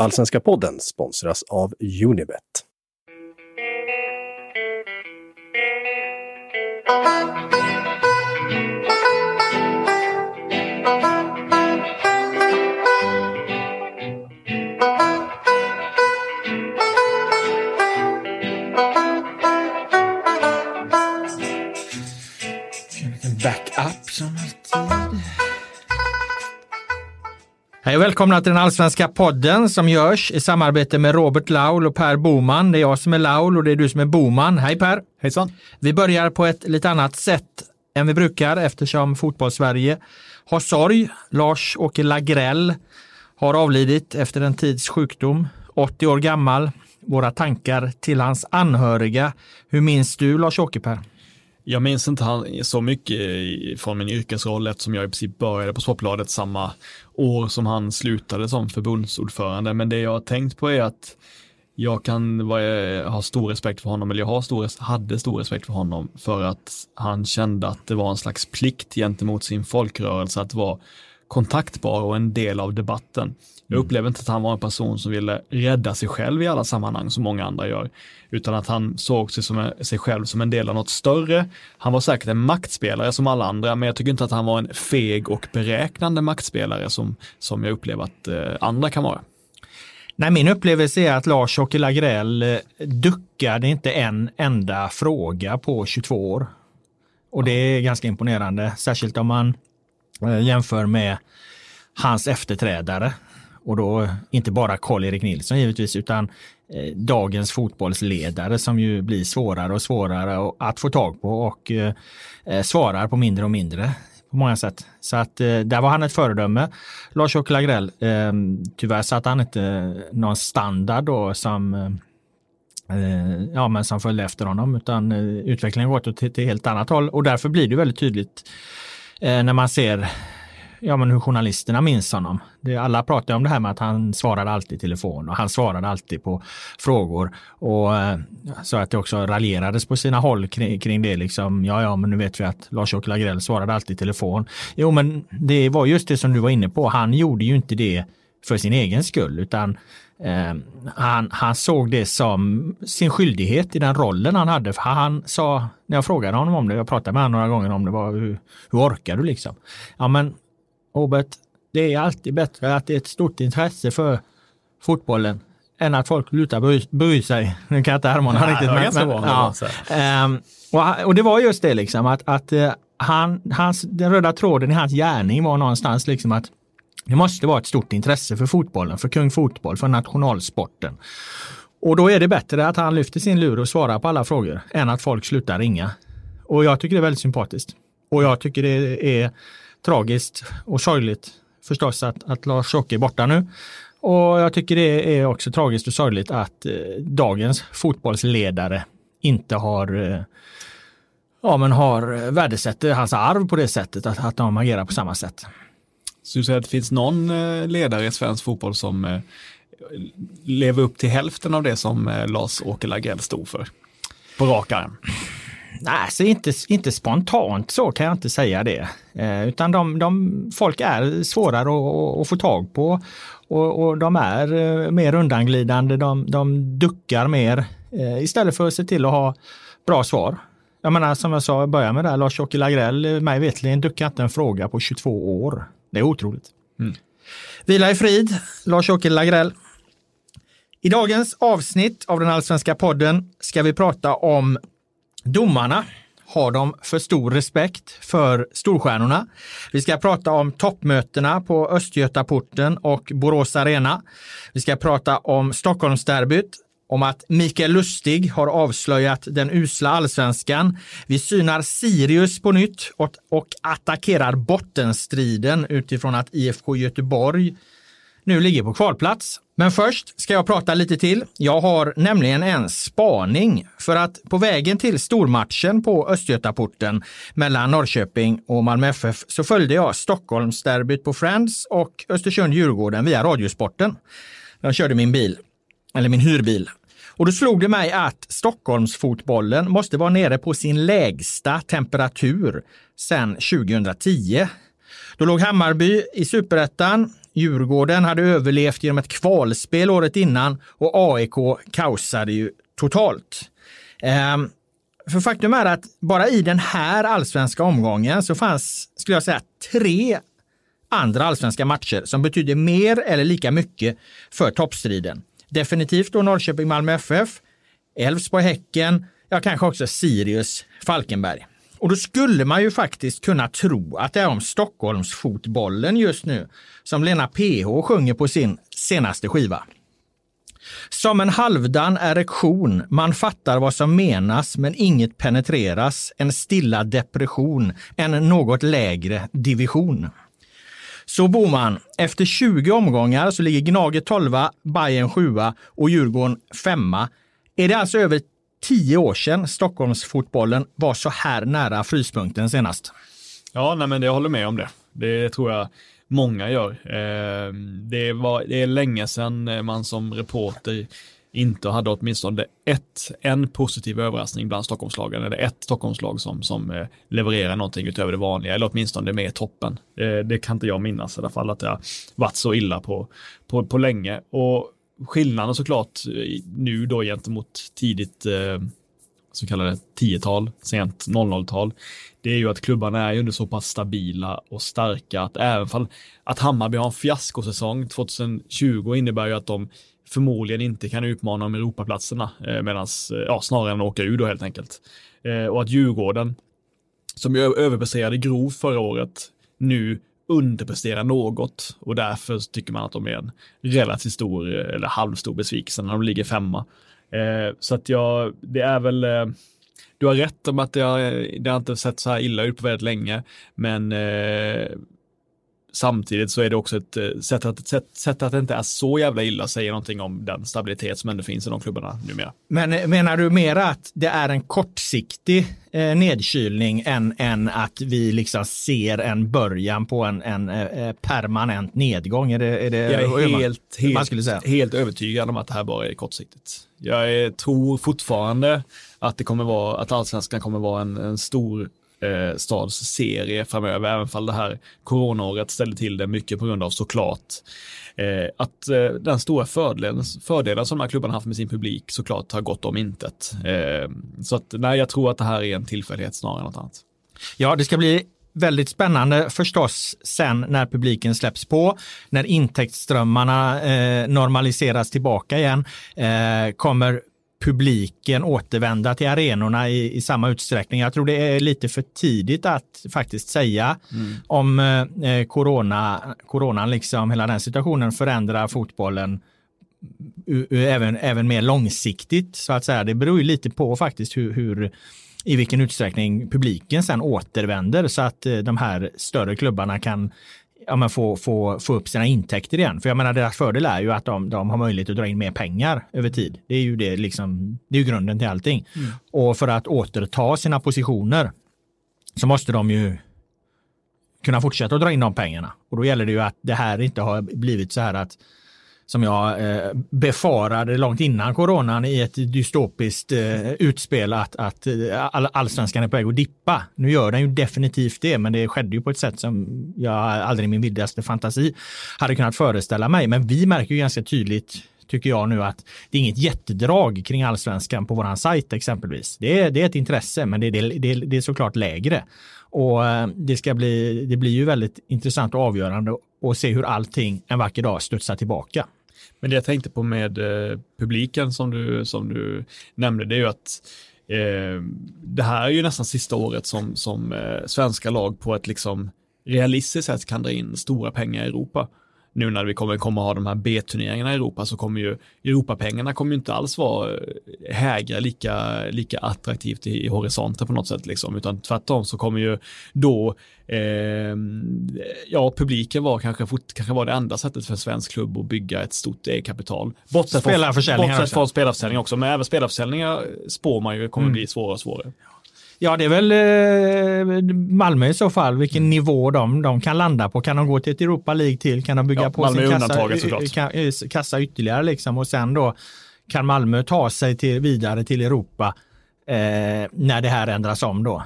Allsvenska podden sponsras av Unibet. Hej och välkomna till den allsvenska podden som görs i samarbete med Robert Laul och Per Boman. Det är jag som är Laul och det är du som är Boman. Hej Per! Hejsan! Vi börjar på ett lite annat sätt än vi brukar eftersom fotbollssverige har sorg. Lars-Åke Lagrell har avlidit efter en tids sjukdom, 80 år gammal. Våra tankar till hans anhöriga. Hur minns du Lars-Åke Per? Jag minns inte han så mycket från min yrkesroll eftersom jag i princip började på Sportbladet samma år som han slutade som förbundsordförande. Men det jag har tänkt på är att jag kan ha stor respekt för honom, eller jag har stor, hade stor respekt för honom för att han kände att det var en slags plikt gentemot sin folkrörelse att vara kontaktbar och en del av debatten. Jag mm. upplever inte att han var en person som ville rädda sig själv i alla sammanhang som många andra gör, utan att han såg sig, som, sig själv som en del av något större. Han var säkert en maktspelare som alla andra, men jag tycker inte att han var en feg och beräknande maktspelare som, som jag upplever att eh, andra kan vara. Nej, min upplevelse är att Lars-Åke Lagrell eh, duckade inte en enda fråga på 22 år. Och det är ganska imponerande, särskilt om man eh, jämför med hans efterträdare och då inte bara Karl-Erik Nilsson givetvis, utan eh, dagens fotbollsledare som ju blir svårare och svårare att få tag på och eh, eh, svarar på mindre och mindre på många sätt. Så att eh, där var han ett föredöme. Lars-Åke Lagrell, eh, tyvärr satte han inte någon standard då som ja, men som följde efter honom, utan utvecklingen går åt ett helt annat håll och därför blir det väldigt tydligt när man ser ja, men hur journalisterna minns honom. Det, alla pratar om det här med att han svarade alltid i telefon och han svarade alltid på frågor. Och eh, Så att det också raljerades på sina håll kring, kring det. Liksom, ja, ja, men nu vet vi att Lars-Åke Lagrell svarade alltid i telefon. Jo, men det var just det som du var inne på. Han gjorde ju inte det för sin egen skull, utan eh, han, han såg det som sin skyldighet i den rollen han hade. För han sa, när jag frågade honom om det, jag pratade med honom några gånger om det, var hur, hur orkar du liksom? Ja, men Robert, det är alltid bättre att det är ett stort intresse för fotbollen än att folk slutar bry, bry sig. Nu kan jag inte honom riktigt. Men, men, ja. Um, och, och, det var just det liksom att, att uh, han, hans, den röda tråden i hans gärning var någonstans liksom att det måste vara ett stort intresse för fotbollen, för kung fotboll, för nationalsporten. Och då är det bättre att han lyfter sin lur och svarar på alla frågor än att folk slutar ringa. Och jag tycker det är väldigt sympatiskt. Och jag tycker det är tragiskt och sorgligt förstås att, att Lars-Åke är borta nu. Och jag tycker det är också tragiskt och sorgligt att eh, dagens fotbollsledare inte har eh, ja, men har eh, värdesätter hans arv på det sättet, att, att de agerar på samma sätt. Så du säger att det finns någon eh, ledare i svensk fotboll som eh, lever upp till hälften av det som Lars-Åke Lagrell stod för? På rak arm? Nej, så inte, inte spontant så kan jag inte säga det. Eh, utan de, de, folk är svårare att, att få tag på och, och de är eh, mer undanglidande, de, de duckar mer eh, istället för att se till att ha bra svar. Jag menar som jag sa i början med det här, Lars-Åke Lagrell, mig vetligen duckar inte en fråga på 22 år. Det är otroligt. Mm. Vila i frid, Lars-Åke Lagrell. I dagens avsnitt av den allsvenska podden ska vi prata om Domarna har de för stor respekt för storstjärnorna. Vi ska prata om toppmötena på Östgötaporten och Borås Arena. Vi ska prata om Stockholmsderbyt, om att Mikael Lustig har avslöjat den usla allsvenskan. Vi synar Sirius på nytt och, och attackerar bottenstriden utifrån att IFK Göteborg nu ligger på kvalplats. Men först ska jag prata lite till. Jag har nämligen en spaning för att på vägen till stormatchen på Östgötaporten mellan Norrköping och Malmö FF så följde jag Stockholmsderbyt på Friends och Östersund-Djurgården via Radiosporten. Jag körde min bil, eller min hyrbil. Och då slog det mig att Stockholmsfotbollen måste vara nere på sin lägsta temperatur sedan 2010. Då låg Hammarby i superettan Djurgården hade överlevt genom ett kvalspel året innan och AIK kaosade ju totalt. Ehm, för faktum är att bara i den här allsvenska omgången så fanns, skulle jag säga, tre andra allsvenska matcher som betydde mer eller lika mycket för toppstriden. Definitivt då Norrköping-Malmö FF, Elfsborg-Häcken, ja kanske också Sirius-Falkenberg. Och då skulle man ju faktiskt kunna tro att det är om Stockholmsfotbollen just nu som Lena PH sjunger på sin senaste skiva. Som en halvdan erektion, man fattar vad som menas men inget penetreras, en stilla depression, en något lägre division. Så Boman, efter 20 omgångar så ligger Gnaget 12, Bayern 7 och Djurgården 5. Är det alltså över tio år sedan Stockholmsfotbollen var så här nära fryspunkten senast? Ja, nej, men jag håller med om det. Det tror jag många gör. Eh, det, var, det är länge sedan eh, man som reporter inte hade åtminstone ett, en positiv överraskning bland Stockholmslagen, eller ett Stockholmslag som, som eh, levererar någonting utöver det vanliga, eller åtminstone med toppen. Det, det kan inte jag minnas i alla fall, att det har varit så illa på, på, på länge. Och skillnaden såklart eh, nu då gentemot tidigt eh, så kallade 10-tal, sent 00-tal, det är ju att klubbarna är ju så pass stabila och starka att även fall att Hammarby har en fiaskosäsong 2020 innebär ju att de förmodligen inte kan utmana om Europaplatserna, eh, medans, eh, ja, snarare än att åka ur då helt enkelt. Eh, och att Djurgården, som ju överpresterade grovt förra året, nu underpresterar något och därför tycker man att de är en relativt stor eller halvstor besvikelse när de ligger femma. Eh, så att jag, det är väl, eh, du har rätt om att det har, det har inte sett så här illa ut på väldigt länge, men eh, samtidigt så är det också ett eh, sätt att, sätt, sätt att det inte är så jävla illa säger någonting om den stabilitet som ändå finns i de klubbarna numera. Men eh, menar du mera att det är en kortsiktig eh, nedkylning än, än att vi liksom ser en början på en, en eh, permanent nedgång? Är det, är det, jag är helt, man, helt, skulle säga? helt övertygad om att det här bara är kortsiktigt. Jag är, tror fortfarande att det kommer vara, att allsvenskan kommer vara en, en stor eh, stads serie framöver, även fall det här coronaåret ställde till det mycket på grund av såklart eh, att eh, den stora fördelen, fördelen som de här klubbarna haft med sin publik såklart har gått om intet. Eh, så att nej, jag tror att det här är en tillfällighet snarare än något annat. Ja, det ska bli väldigt spännande förstås sen när publiken släpps på, när intäktsströmmarna eh, normaliseras tillbaka igen. Eh, kommer publiken återvända till arenorna i, i, samma utsträckning. Jag tror det är lite för tidigt att faktiskt säga mm. om eh, corona, coronan, liksom hela den situationen förändrar fotbollen även, även mer långsiktigt så att säga. Det beror ju lite på faktiskt hur, hur i vilken utsträckning publiken sen återvänder så att eh, de här större klubbarna kan ja, men få, få, få upp sina intäkter igen. För jag menar deras fördel är ju att de, de har möjlighet att dra in mer pengar över tid. Det är ju det liksom, det är grunden till allting. Mm. Och för att återta sina positioner så måste de ju kunna fortsätta att dra in de pengarna. Och då gäller det ju att det här inte har blivit så här att som jag eh, befarade långt innan coronan i ett dystopiskt eh, utspel att, att eh, all, allsvenskan är på väg att dippa. Nu gör den ju definitivt det, men det skedde ju på ett sätt som jag aldrig i min vildaste fantasi hade kunnat föreställa mig. Men vi märker ju ganska tydligt tycker jag nu att det är inget jättedrag kring allsvenskan på våran sajt exempelvis. Det är, det är ett intresse, men det, det, det, det är såklart lägre. Och eh, det, ska bli, det blir ju väldigt intressant och avgörande att se hur allting en vacker dag studsar tillbaka. Men det jag tänkte på med eh, publiken som du, som du nämnde, det är ju att eh, det här är ju nästan sista året som, som eh, svenska lag på ett liksom realistiskt sätt kan dra in stora pengar i Europa nu när vi kommer komma ha de här B-turneringarna i Europa så kommer ju Europapengarna kommer ju inte alls vara eh, hägra lika, lika attraktivt i, i horisonten på något sätt liksom, utan tvärtom så kommer ju då eh, ja, publiken var kanske, fort, kanske var det enda sättet för en svensk klubb att bygga ett stort e-kapital. Bortsett från, spelarförsäljningar också, men även spelarförsäljningar spår man ju kommer mm. bli svårare och svårare. Ja, det är väl eh, Malmö i så fall, vilken mm. nivå de, de kan landa på. Kan de gå till ett Europa League till? Kan de bygga ja, på Malmö sin kassa, kassa ytterligare liksom? Och sen då kan Malmö ta sig till, vidare till Europa eh, när det här ändras om då?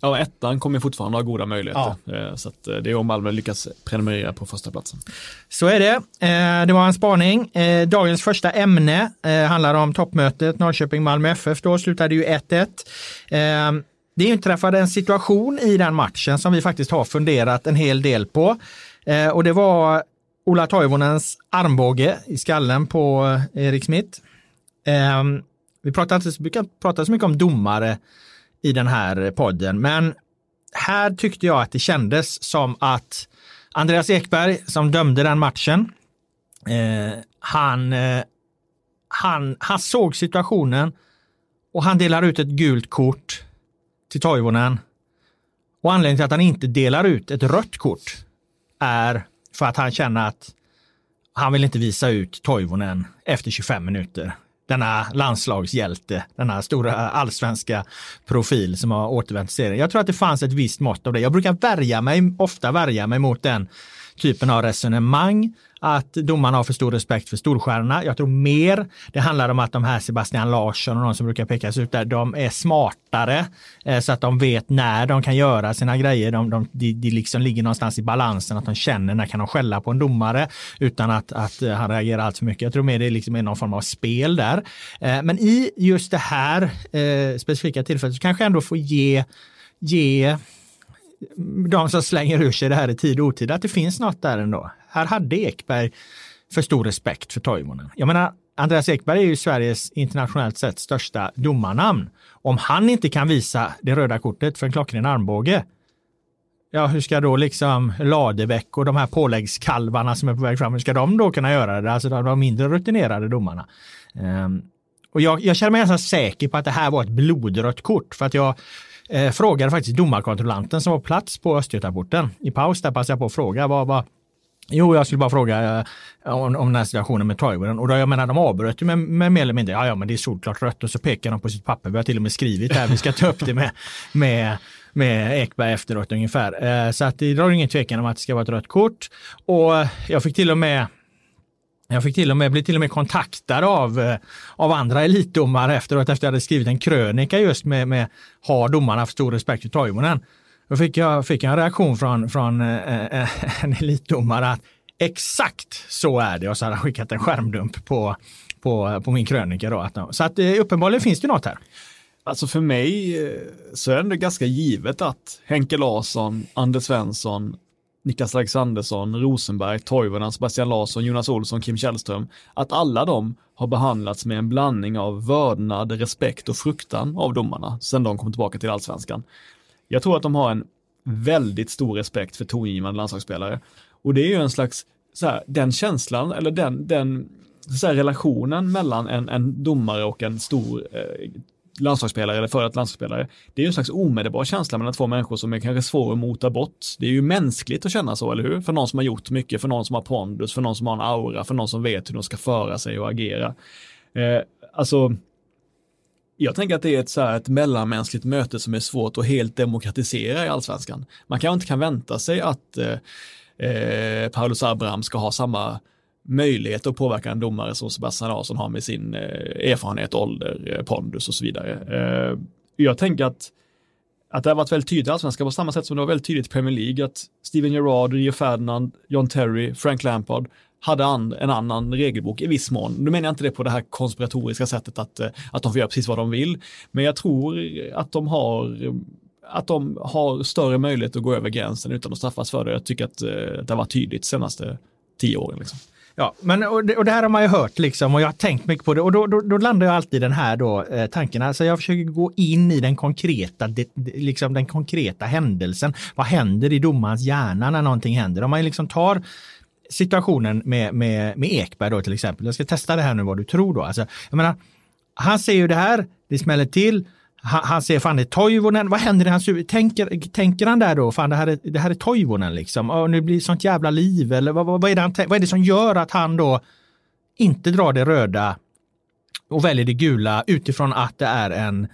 Ja, ettan kommer fortfarande ha goda möjligheter. Ja. Så det är om Malmö lyckas prenumerera på första platsen. Så är det. Det var en spaning. Dagens första ämne handlar om toppmötet Norrköping-Malmö FF. Då slutade ju 1-1. Det inträffade en situation i den matchen som vi faktiskt har funderat en hel del på. Och det var Ola Toivonens armbåge i skallen på Erik Smith. Vi pratar inte så mycket om domare i den här podden, men här tyckte jag att det kändes som att Andreas Ekberg som dömde den matchen, eh, han, eh, han, han såg situationen och han delar ut ett gult kort till Toivonen. Och anledningen till att han inte delar ut ett rött kort är för att han känner att han vill inte visa ut Toivonen efter 25 minuter denna landslagshjälte, denna stora allsvenska profil som har återvänt till serien. Jag tror att det fanns ett visst mått av det. Jag brukar värja mig, ofta värja mig mot den typen av resonemang att domarna har för stor respekt för storstjärnorna. Jag tror mer det handlar om att de här Sebastian Larsson och de som brukar pekas ut där, de är smartare eh, så att de vet när de kan göra sina grejer. De, de, de, de liksom ligger någonstans i balansen, att de känner när kan de skälla på en domare utan att, att eh, han reagerar allt för mycket. Jag tror mer det liksom är någon form av spel där. Eh, men i just det här eh, specifika tillfället så kanske jag ändå får ge ge mm, de som slänger ur sig det här i tid och otid, att det finns något där ändå. Här hade Ekberg för stor respekt för Toivonen. Jag menar, Andreas Ekberg är ju Sveriges internationellt sett största domarnamn. Om han inte kan visa det röda kortet för en klockren armbåge, ja, hur ska då liksom Ladebäck och de här påläggskalvarna som är på väg fram, hur ska de då kunna göra det? Alltså de, mindre rutinerade domarna. Um, och jag, jag känner mig ganska säker på att det här var ett blodrött kort för att jag eh, frågade faktiskt domarkontrollanten som var på plats på Östgötaporten. I paus där passade jag på att fråga vad, vad Jo, jag skulle bara fråga eh, om, om den här situationen med Toivonen. Och då, jag menar de avbröt ju med, med mer eller mindre, ja, ja men det är solklart rött. Och så pekar de på sitt papper, vi har till och med skrivit här, vi ska ta upp det med, med, med Ekberg efteråt ungefär. Eh, så att det drar ingen tvekan om att det ska vara ett rött kort. Och jag fick till och med jag fick till och med, blev till och med kontaktad av, eh, av andra elitdomare efteråt efter att jag hade skrivit en krönika just med, med har domarna haft stor respekt för Toivonen? Då fick jag, fick jag en reaktion från, från eh, eh en elitdomare att exakt så är det och så hade han skickat en skärmdump på, på, på min krönika. Då. Så att eh, uppenbarligen finns det något här. Alltså för mig eh, så är det ändå ganska givet att Henke Larsson, Anders Svensson, Niklas Alexandersson, Rosenberg, Toivonen, Sebastian Larsson, Jonas Olsson, Kim Källström, att alla de har behandlats med en blandning av vördnad, respekt och fruktan av domarna sedan de kom tillbaka till allsvenskan. Jag tror att de har en väldigt stor respekt för tongivande landslagsspelare. Och det är ju en slags, så här, den känslan, eller den, den så här, relationen mellan en, en domare och en stor eh, landslagsspelare eller före detta landslagsspelare. Det är ju en slags omedelbar känsla mellan två människor som är kanske svår att mota bort. Det är ju mänskligt att känna så, eller hur? För någon som har gjort mycket, för någon som har pondus, för någon som har en aura, för någon som vet hur de ska föra sig och agera. Eh, alltså, jag tänker att det är ett, så här, ett mellanmänskligt möte som är svårt att helt demokratisera i allsvenskan. Man kanske inte kan vänta sig att eh, eh, Paulus Abraham ska ha samma möjlighet att påverka en domare som Sebastian Larsson har med sin eh, erfarenhet, ålder, eh, pondus och så vidare. Eh, jag tänker att, att det har varit väldigt tydligt i allsvenskan på samma sätt som det var väldigt tydligt i Premier League att Steven Gerrard, Rio Ferdinand, John Terry, Frank Lampard hade an, en annan regelbok i viss mån. Nu menar jag inte det på det här konspiratoriska sättet att, eh, att de får göra precis vad de vill, men jag tror att de har att de har större möjlighet att gå över gränsen utan att straffas för det. Jag tycker att eh, det har varit tydligt de senaste tio åren. Liksom. Ja, men och det, och det, här har man ju hört liksom och jag har tänkt mycket på det och då, då, då landar jag alltid i den här då eh, tanken. Alltså jag försöker gå in i den konkreta, det, liksom den konkreta händelsen. Vad händer i domarens hjärna när någonting händer? Om man liksom tar situationen med, med, med Ekberg då till exempel. Jag ska testa det här nu vad du tror då. Alltså, jag menar, han ser ju det här, det smäller till, han, han ser fan det är Toivonen, vad händer i hans huvud? Tänker, tänker han där då, fan det här är, det här är Toivonen liksom, och nu blir det sånt jävla liv eller vad, vad, är det han, vad är det som gör att han då inte drar det röda och väljer det gula utifrån att det är en,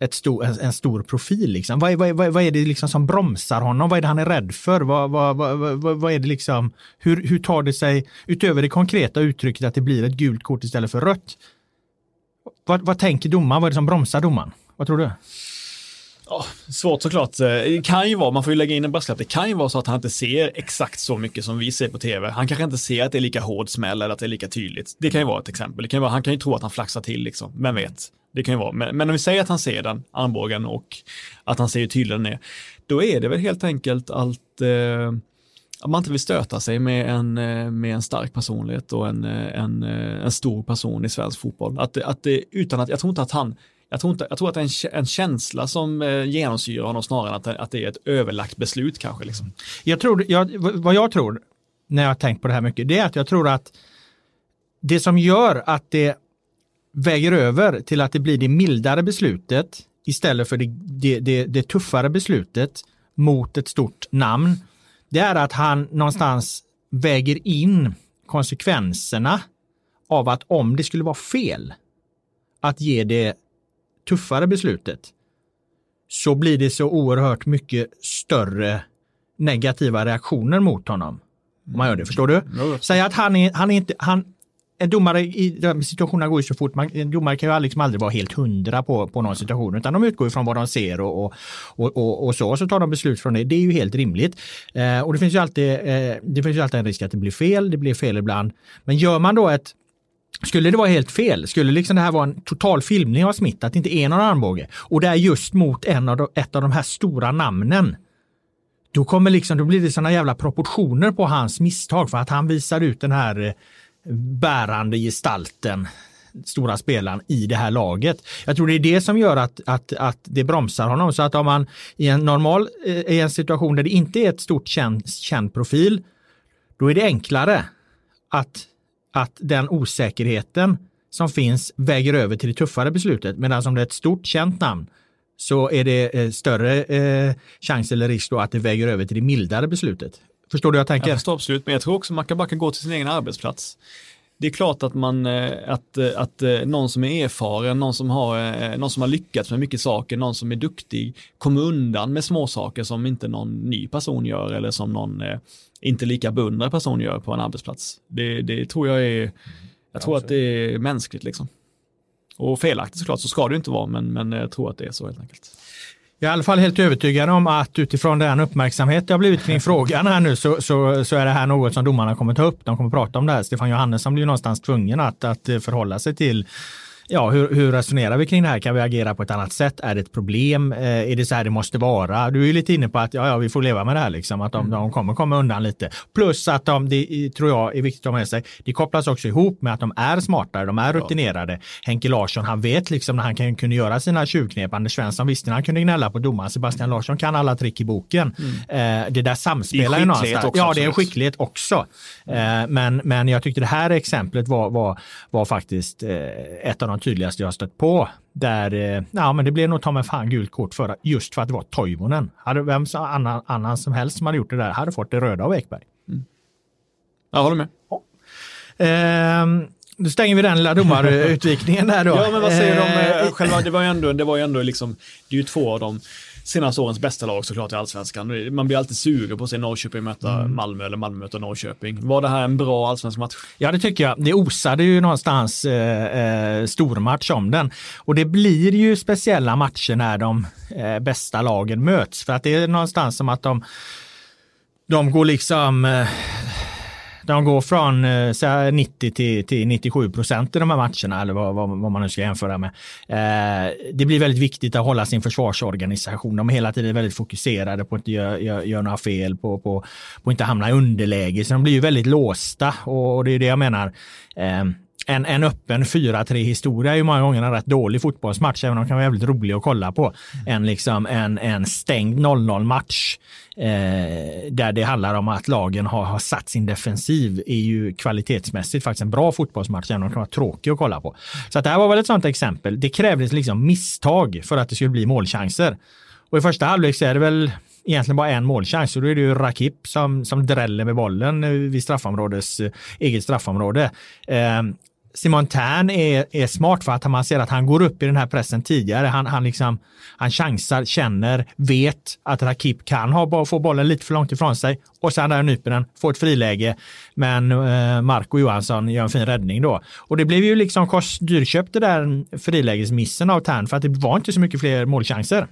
ett stor, en, en stor profil. Liksom. Vad, vad, vad, vad är det liksom som bromsar honom? Vad är det han är rädd för? Vad, vad, vad, vad, är det liksom, hur, hur tar det sig, utöver det konkreta uttrycket att det blir ett gult kort istället för rött? Vad, vad tänker domaren? Vad är det som bromsar domaren? Vad tror du? Svårt såklart. Eh, det kan ju vara, man får ju lägga in en brasklapp, det kan ju vara så att han inte ser exakt så mycket som vi ser på tv. Han kanske inte ser att det är lika hård smäll eller att det är lika tydligt. Det kan ju vara ett exempel. Det kan ju vara, han kan ju tro att han flaxar till liksom, vem vet. Det kan ju vara, men, men om vi säger att han ser den, armbågen och att han ser hur tydlig den är, då är det väl helt enkelt att eh, att man inte vill stöta sig med en, eh, med en stark personlighet och en, eh, en, en stor person i svensk fotboll. Att, att det, utan att, jag tror inte att han, jag tror, inte, jag tror att det är en, en känsla som eh, genomsyrar honom snarare än att, att det är ett överlagt beslut kanske. Liksom. Jag tror, jag, vad jag tror, när jag har tänkt på det här mycket, det är att jag tror att det som gör att det väger över till att det blir det mildare beslutet istället för det, det, det, det tuffare beslutet mot ett stort namn det är att han någonstans väger in konsekvenserna av att om det skulle vara fel att ge det tuffare beslutet så blir det så oerhört mycket större negativa reaktioner mot honom. Om man gör det, förstår du? Säg att han är, han är inte, han, en domare i de situationerna går ju så fort. Man, en domare kan ju liksom aldrig vara helt hundra på, på någon situation utan de utgår ifrån vad de ser och, och, och, och så. Så tar de beslut från det. Det är ju helt rimligt. Eh, och det finns ju alltid, eh, det finns ju alltid en risk att det blir fel. Det blir fel ibland. Men gör man då ett skulle det vara helt fel, skulle liksom det här vara en total filmning av Smith, att det inte är någon armbåge och det är just mot en av de, ett av de här stora namnen, då kommer liksom, då blir det sådana jävla proportioner på hans misstag för att han visar ut den här eh, bärande gestalten, stora spelaren i det här laget. Jag tror det är det som gör att, att, att det bromsar honom. Så att om man i en normal eh, i en situation där det inte är ett stort känd, känd profil, då är det enklare att, att den osäkerheten som finns väger över till det tuffare beslutet. Medan alltså om det är ett stort känt namn så är det eh, större eh, chans eller risk då att det väger över till det mildare beslutet. Förstår du vad jag tänker? Jag förstår absolut, men jag tror också man kan bara kan gå till sin egen arbetsplats. Det är klart att man, eh, att, eh, att eh, någon som är erfaren, någon som, har, någon som har lyckats med mycket saker, någon som är duktig, kommer undan med små saker som inte någon ny person gör eller som någon inte lika beundrad person gör på en arbetsplats. Det, det tror jag är, jag tror att det är mänskligt liksom. Och felaktigt såklart, så ska det inte vara, men, men jag tror att det är så helt enkelt. Jag är i alla fall helt övertygad om att utifrån den uppmärksamhet det har blivit kring frågan här nu så, så, så är det här något som domarna kommer ta upp. De kommer prata om det här. Stefan Johannesson blir någonstans tvungen att, att förhålla sig till ja, hur, hur resonerar vi kring det här? Kan vi agera på ett annat sätt? Är det ett problem? Eh, är det så här det måste vara? Du är lite inne på att ja, ja, vi får leva med det här, liksom, att de, mm. de kommer komma undan lite. Plus att de, det tror jag är viktigt att ha med sig, det kopplas också ihop med att de är smartare, de är rutinerade. Ja. Henke Larsson, han vet liksom när han kan, kunde göra sina tjuvknep. Anders Svensson visste när han kunde gnälla på domaren. Sebastian Larsson kan alla trick i boken. Mm. Eh, det där samspelar ju någonstans. Också, ja, det är en skicklighet också. Mm. Eh, men, men jag tyckte det här exemplet var, var, var faktiskt eh, ett av de tydligaste jag stött på. Där, eh, ja men det blev nog ta mig fan gult kort för just för att det var Toivonen. Hade vem annan, annan som helst som hade gjort det där hade fått det röda av Ekberg. Mm. Jag håller med. Ja. Ehm, då stänger vi den lilla domarutvikningen där då. ja, men vad säger du om eh, eh själva, det var ju ändå, det var ju ändå liksom, det är ju två av dem senaste årens bästa lag såklart i allsvenskan. Man blir alltid sugen på att se Norrköping möta mm. Malmö eller Malmö möta Norrköping. Var det här en bra allsvensk match? Ja, det tycker jag. Det osade ju någonstans eh, eh, stormatch om den. Och det blir ju speciella matcher när de eh, bästa lagen möts. För att det är någonstans som att de de går liksom när de går från eh, 90 till, till 97 procent i de här matcherna, eller vad, vad, vad, man nu ska jämföra med. Eh, det blir väldigt viktigt att hålla sin försvarsorganisation. De är hela tiden väldigt fokuserade på att inte göra gör, gör några fel, på, på, på att inte hamna i underläge. Så de blir ju väldigt låsta och, och det är det jag menar. Eh, en, en öppen 4-3 historia är ju många gånger en rätt dålig fotbollsmatch, även om den kan vara jävligt rolig att kolla på. En, liksom, en, en stängd 0-0 match eh, där det handlar om att lagen har, har satt sin defensiv är ju kvalitetsmässigt faktiskt en bra fotbollsmatch, även om den kan vara tråkig att kolla på. Så att det här var väl ett sånt exempel. Det krävdes liksom misstag för att det skulle bli målchanser. Och i första halvlek så är det väl egentligen bara en målchans och då är det ju Rakip som, som dräller med bollen vid straffområdes, eh, eget straffområde. Eh, Simon Tern är, är smart för att man ser att han går upp i den här pressen tidigare. Han, han, liksom, han chansar, känner, vet att Rakip kan ha, få bollen lite för långt ifrån sig och sen där nyper den, får ett friläge. Men eh, Marco Johansson gör en fin räddning då. Och det blev ju liksom kost, dyrköpt det där frilägesmissen av Tern för att det var inte så mycket fler målchanser.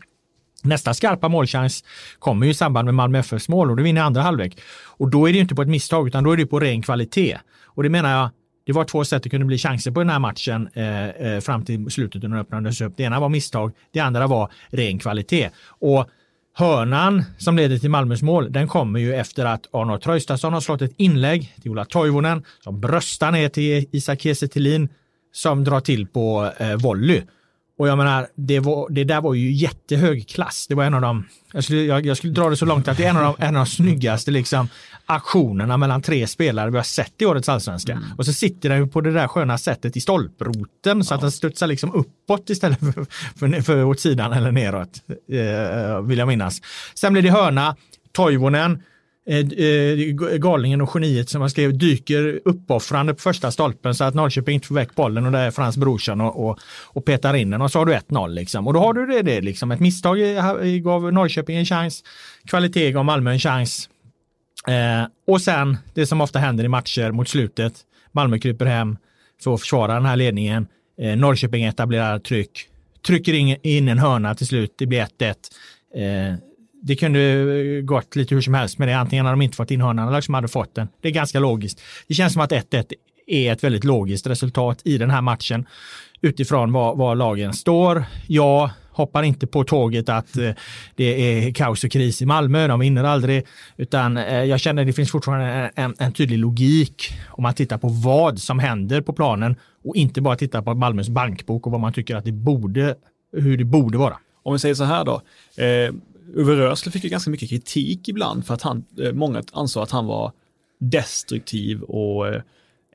Nästa skarpa målchans kommer ju i samband med Malmö FFs mål och det vinner andra halvlek. Och då är det ju inte på ett misstag utan då är det på ren kvalitet. Och det menar jag, det var två sätt det kunde bli chanser på den här matchen eh, eh fram till slutet när den öppnades upp. Det ena var misstag, det andra var ren kvalitet. Och hörnan som leder till Malmös mål, den kommer ju efter att Arnold Traustason har slått ett inlägg till Ola Toivonen som bröstar ner till Isak Kiese som drar till på eh, volley. Och jag menar, det, var, det där var ju jättehög klass. Det var en av de, jag skulle, jag, jag skulle dra det så långt att det är en av de, en av de snyggaste liksom, aktionerna mellan tre spelare vi har sett i årets allsvenska. Mm. Och så sitter den på det där sköna sättet i stolproten så ja. att den studsar liksom uppåt istället för, för, för åt sidan eller neråt, eh, vill jag minnas. Sen blir det hörna, Toivonen, Eh, eh, galningen och geniet som man skrev dyker uppoffrande på första stolpen så att Norrköping inte får väck bollen och det är Frans Brorsson och, och, och petar in den och så har du 1-0 liksom. Och då har du det, det liksom. Ett misstag gav Norrköping en chans, kvalitet gav Malmö en chans. Eh, och sen det som ofta händer i matcher mot slutet, Malmö kryper hem för att försvara den här ledningen. Eh, Norrköping etablerar tryck, trycker in, in en hörna till slut, det blir 1-1. Eh, det kunde gått lite hur som helst med det. Antingen hade de inte fått in hörnan eller så hade fått den. Det är ganska logiskt. Det känns som att 1-1 är ett väldigt logiskt resultat i den här matchen utifrån var, var lagen står. Ja, hoppar inte på tåget att eh, det är kaos och kris i Malmö, de vinner aldrig, utan eh, jag känner att det finns fortfarande en, en, tydlig logik om man tittar på vad som händer på planen och inte bara tittar på Malmös bankbok och vad man tycker att det borde, hur det borde vara. Om vi säger så här då, eh, Uwe Rösler fick ju ganska mycket kritik ibland för att han, eh, många ansåg att han var destruktiv och eh,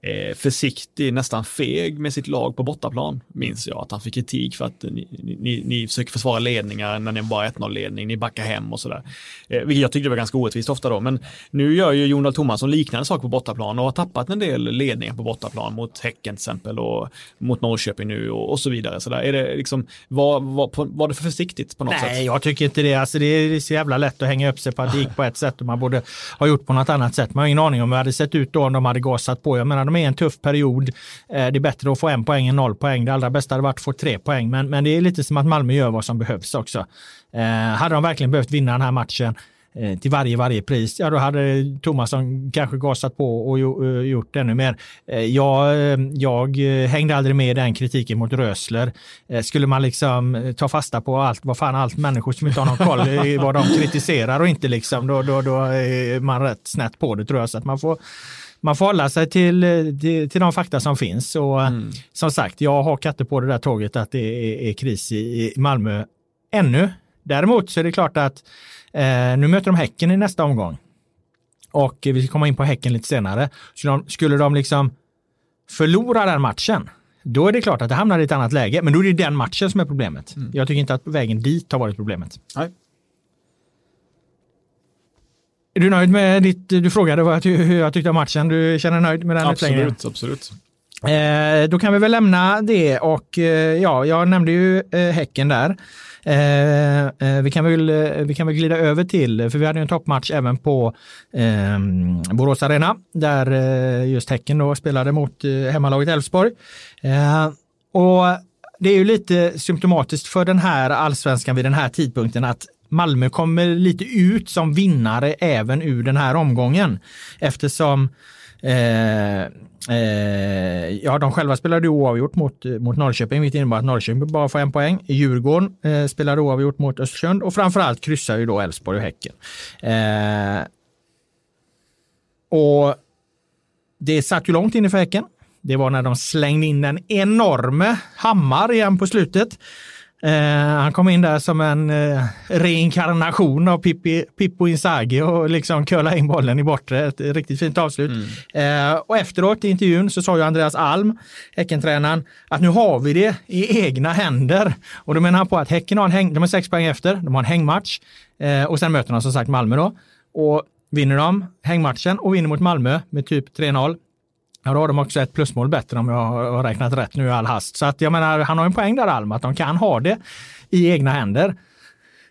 eh, försiktig, nästan feg med sitt lag på bortaplan, minns jag. Att han fick kritik för att ni, ni, ni försöker försvara ledningar när ni bara 1-0-ledning, ni backar hem och sådär. Eh, vilket jag tyckte var ganska orättvist ofta då, men nu gör ju Jon Thomasson liknande saker på bortaplan och har tappat en del ledningar på bortaplan mot Häcken till exempel och mot Norrköping nu och, och så vidare. Så där. Är det liksom, var, var, var det för försiktigt på något Nej, sätt? Nej, jag tycker inte det. Alltså, det är så jävla lätt att hänga upp sig på att det gick på ett sätt och man borde ha gjort på något annat sätt. Man har ingen aning om hur det hade sett ut då om de hade gasat på. Jag menar, de är i en tuff period. Eh, det är bättre att få en poäng än noll poäng. Det allra bästa hade varit att få tre poäng, men, men det är lite som att Malmö gör vad som behövs också. Eh, hade de verkligen behövt vinna den här matchen eh, till varje, varje pris, ja då hade Tomasson kanske gasat på och eh, gjort ännu mer. Eh, jag, jag hängde aldrig med i den kritiken mot Rösler. Skulle man liksom ta fasta på allt, vad fan allt människor som inte har någon koll vad de kritiserar och inte liksom, då, då, då är man rätt snett på det tror jag. Så att man får man får hålla sig till, till, till de fakta som finns. Och mm. som sagt, jag har katter på det där tåget att det är, är kris i, i Malmö ännu. Däremot så är det klart att eh, nu möter de Häcken i nästa omgång. Och vi ska komma in på Häcken lite senare. Skulle de, skulle de liksom förlora den matchen, då är det klart att det hamnar i ett annat läge. Men då är det den matchen som är problemet. Mm. Jag tycker inte att vägen dit har varit problemet. Nej. Är du nöjd med ditt, du frågade vad hur jag tyckte om matchen, du känner nöjd med den Absolut, absolut. Eh, då kan vi väl lämna det och eh, ja, jag nämnde ju eh, Häcken där. Eh, eh, vi, kan väl, eh, vi kan väl glida över till, för vi hade en toppmatch även på eh, Borås Arena där just Häcken då spelade mot hemmalaget Elfsborg. och det är ju lite symptomatiskt för den här allsvenskan vid den här tidpunkten att Malmö kommer lite ut som vinnare även ur den här omgången eftersom eh, eh, ja, de själva spelade oavgjort mot, mot Norrköping, vilket innebar att Norrköping bara får en poäng. Djurgården eh, spelade oavgjort mot Östersund och framförallt kryssar ju då Elfsborg och Häcken. Eh, och det satt ju långt inne för Häcken. Det var när de slängde in en enorme hammar igen på slutet. Eh, han kom in där som en eh, reinkarnation av Pippi, Pippo Inzaghi och liksom curla in bollen i bortre. Ett riktigt fint avslut. Mm. Eh, och efteråt i intervjun så sa ju Andreas Alm, Häckentränaren, att nu har vi det i egna händer. Och då menar han på att Häcken har en häng, de har sex poäng efter, de har en hängmatch eh, och sen möter de som sagt Malmö då. Och vinner de hängmatchen och vinner mot Malmö med typ 3-0, Ja, då har de också ett plusmål bättre om jag har räknat rätt nu i all hast. Så att jag menar, han har en poäng där Alm, att de kan ha det i egna händer.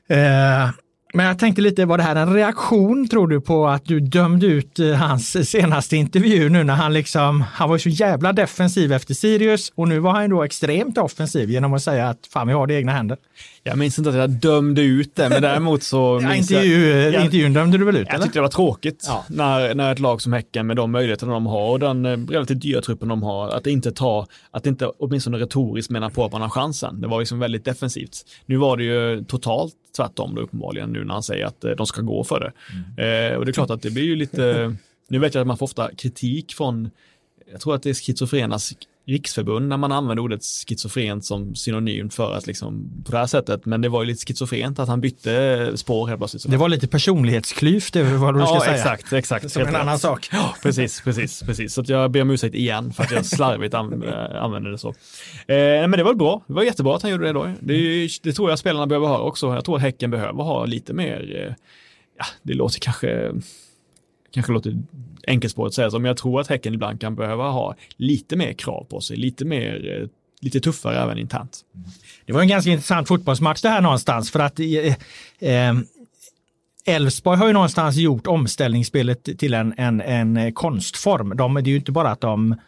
Eh, men jag tänkte lite, var det här en reaktion tror du på att du dömde ut eh, hans senaste intervju nu när han liksom, han var så jävla defensiv efter Sirius och nu var han då extremt offensiv genom att säga att fan vi har det i egna händer. Jag minns inte att jag dömde ut det, men däremot så... Ja, intervju, jag, intervjun dömde du väl ut? Jag eller? tyckte det var tråkigt Ja. när, när ett lag som Häcken med de möjligheterna de har och den eh, relativt dyra truppen de har, att inte ta, att inte åtminstone retoriskt mena på att man har chansen. Det var liksom väldigt defensivt. Nu var det ju totalt tvärtom då uppenbarligen nu när han säger att eh, de ska gå för det. Eh, och det är klart att det blir ju lite, nu vet jag att man får ofta kritik från, jag tror att det är schizofrenas riksförbund när man använder ordet schizofrent som synonymt för att liksom på det här sättet, men det var ju lite schizofrent att han bytte spår helt plötsligt. Det var lite personlighetsklyft över vad du ska ja, säga. exakt, exakt. Som en rätt. annan sak. Ja, precis, precis, precis. Så att jag ber om ursäkt igen för att jag slarvigt an, äh, använde det så. Eh, men det var bra. Det var jättebra att han gjorde det då. Det, ju- det tror jag spelarna behöver ha också. Jag tror att Häcken behöver ha lite mer, eh, ja, det låter kanske, kanske låter enkelspårigt att säga så, men jag tror att Häcken ibland kan behöva ha lite mer krav på sig, lite mer, eh, lite tuffare även internt. Mm. Det var en ganska intressant fotbollsmatch det här någonstans för att eh, eh, Elfsborg har ju någonstans gjort omställningsspelet till en, en, en konstform. De, det är ju inte bara att de eh,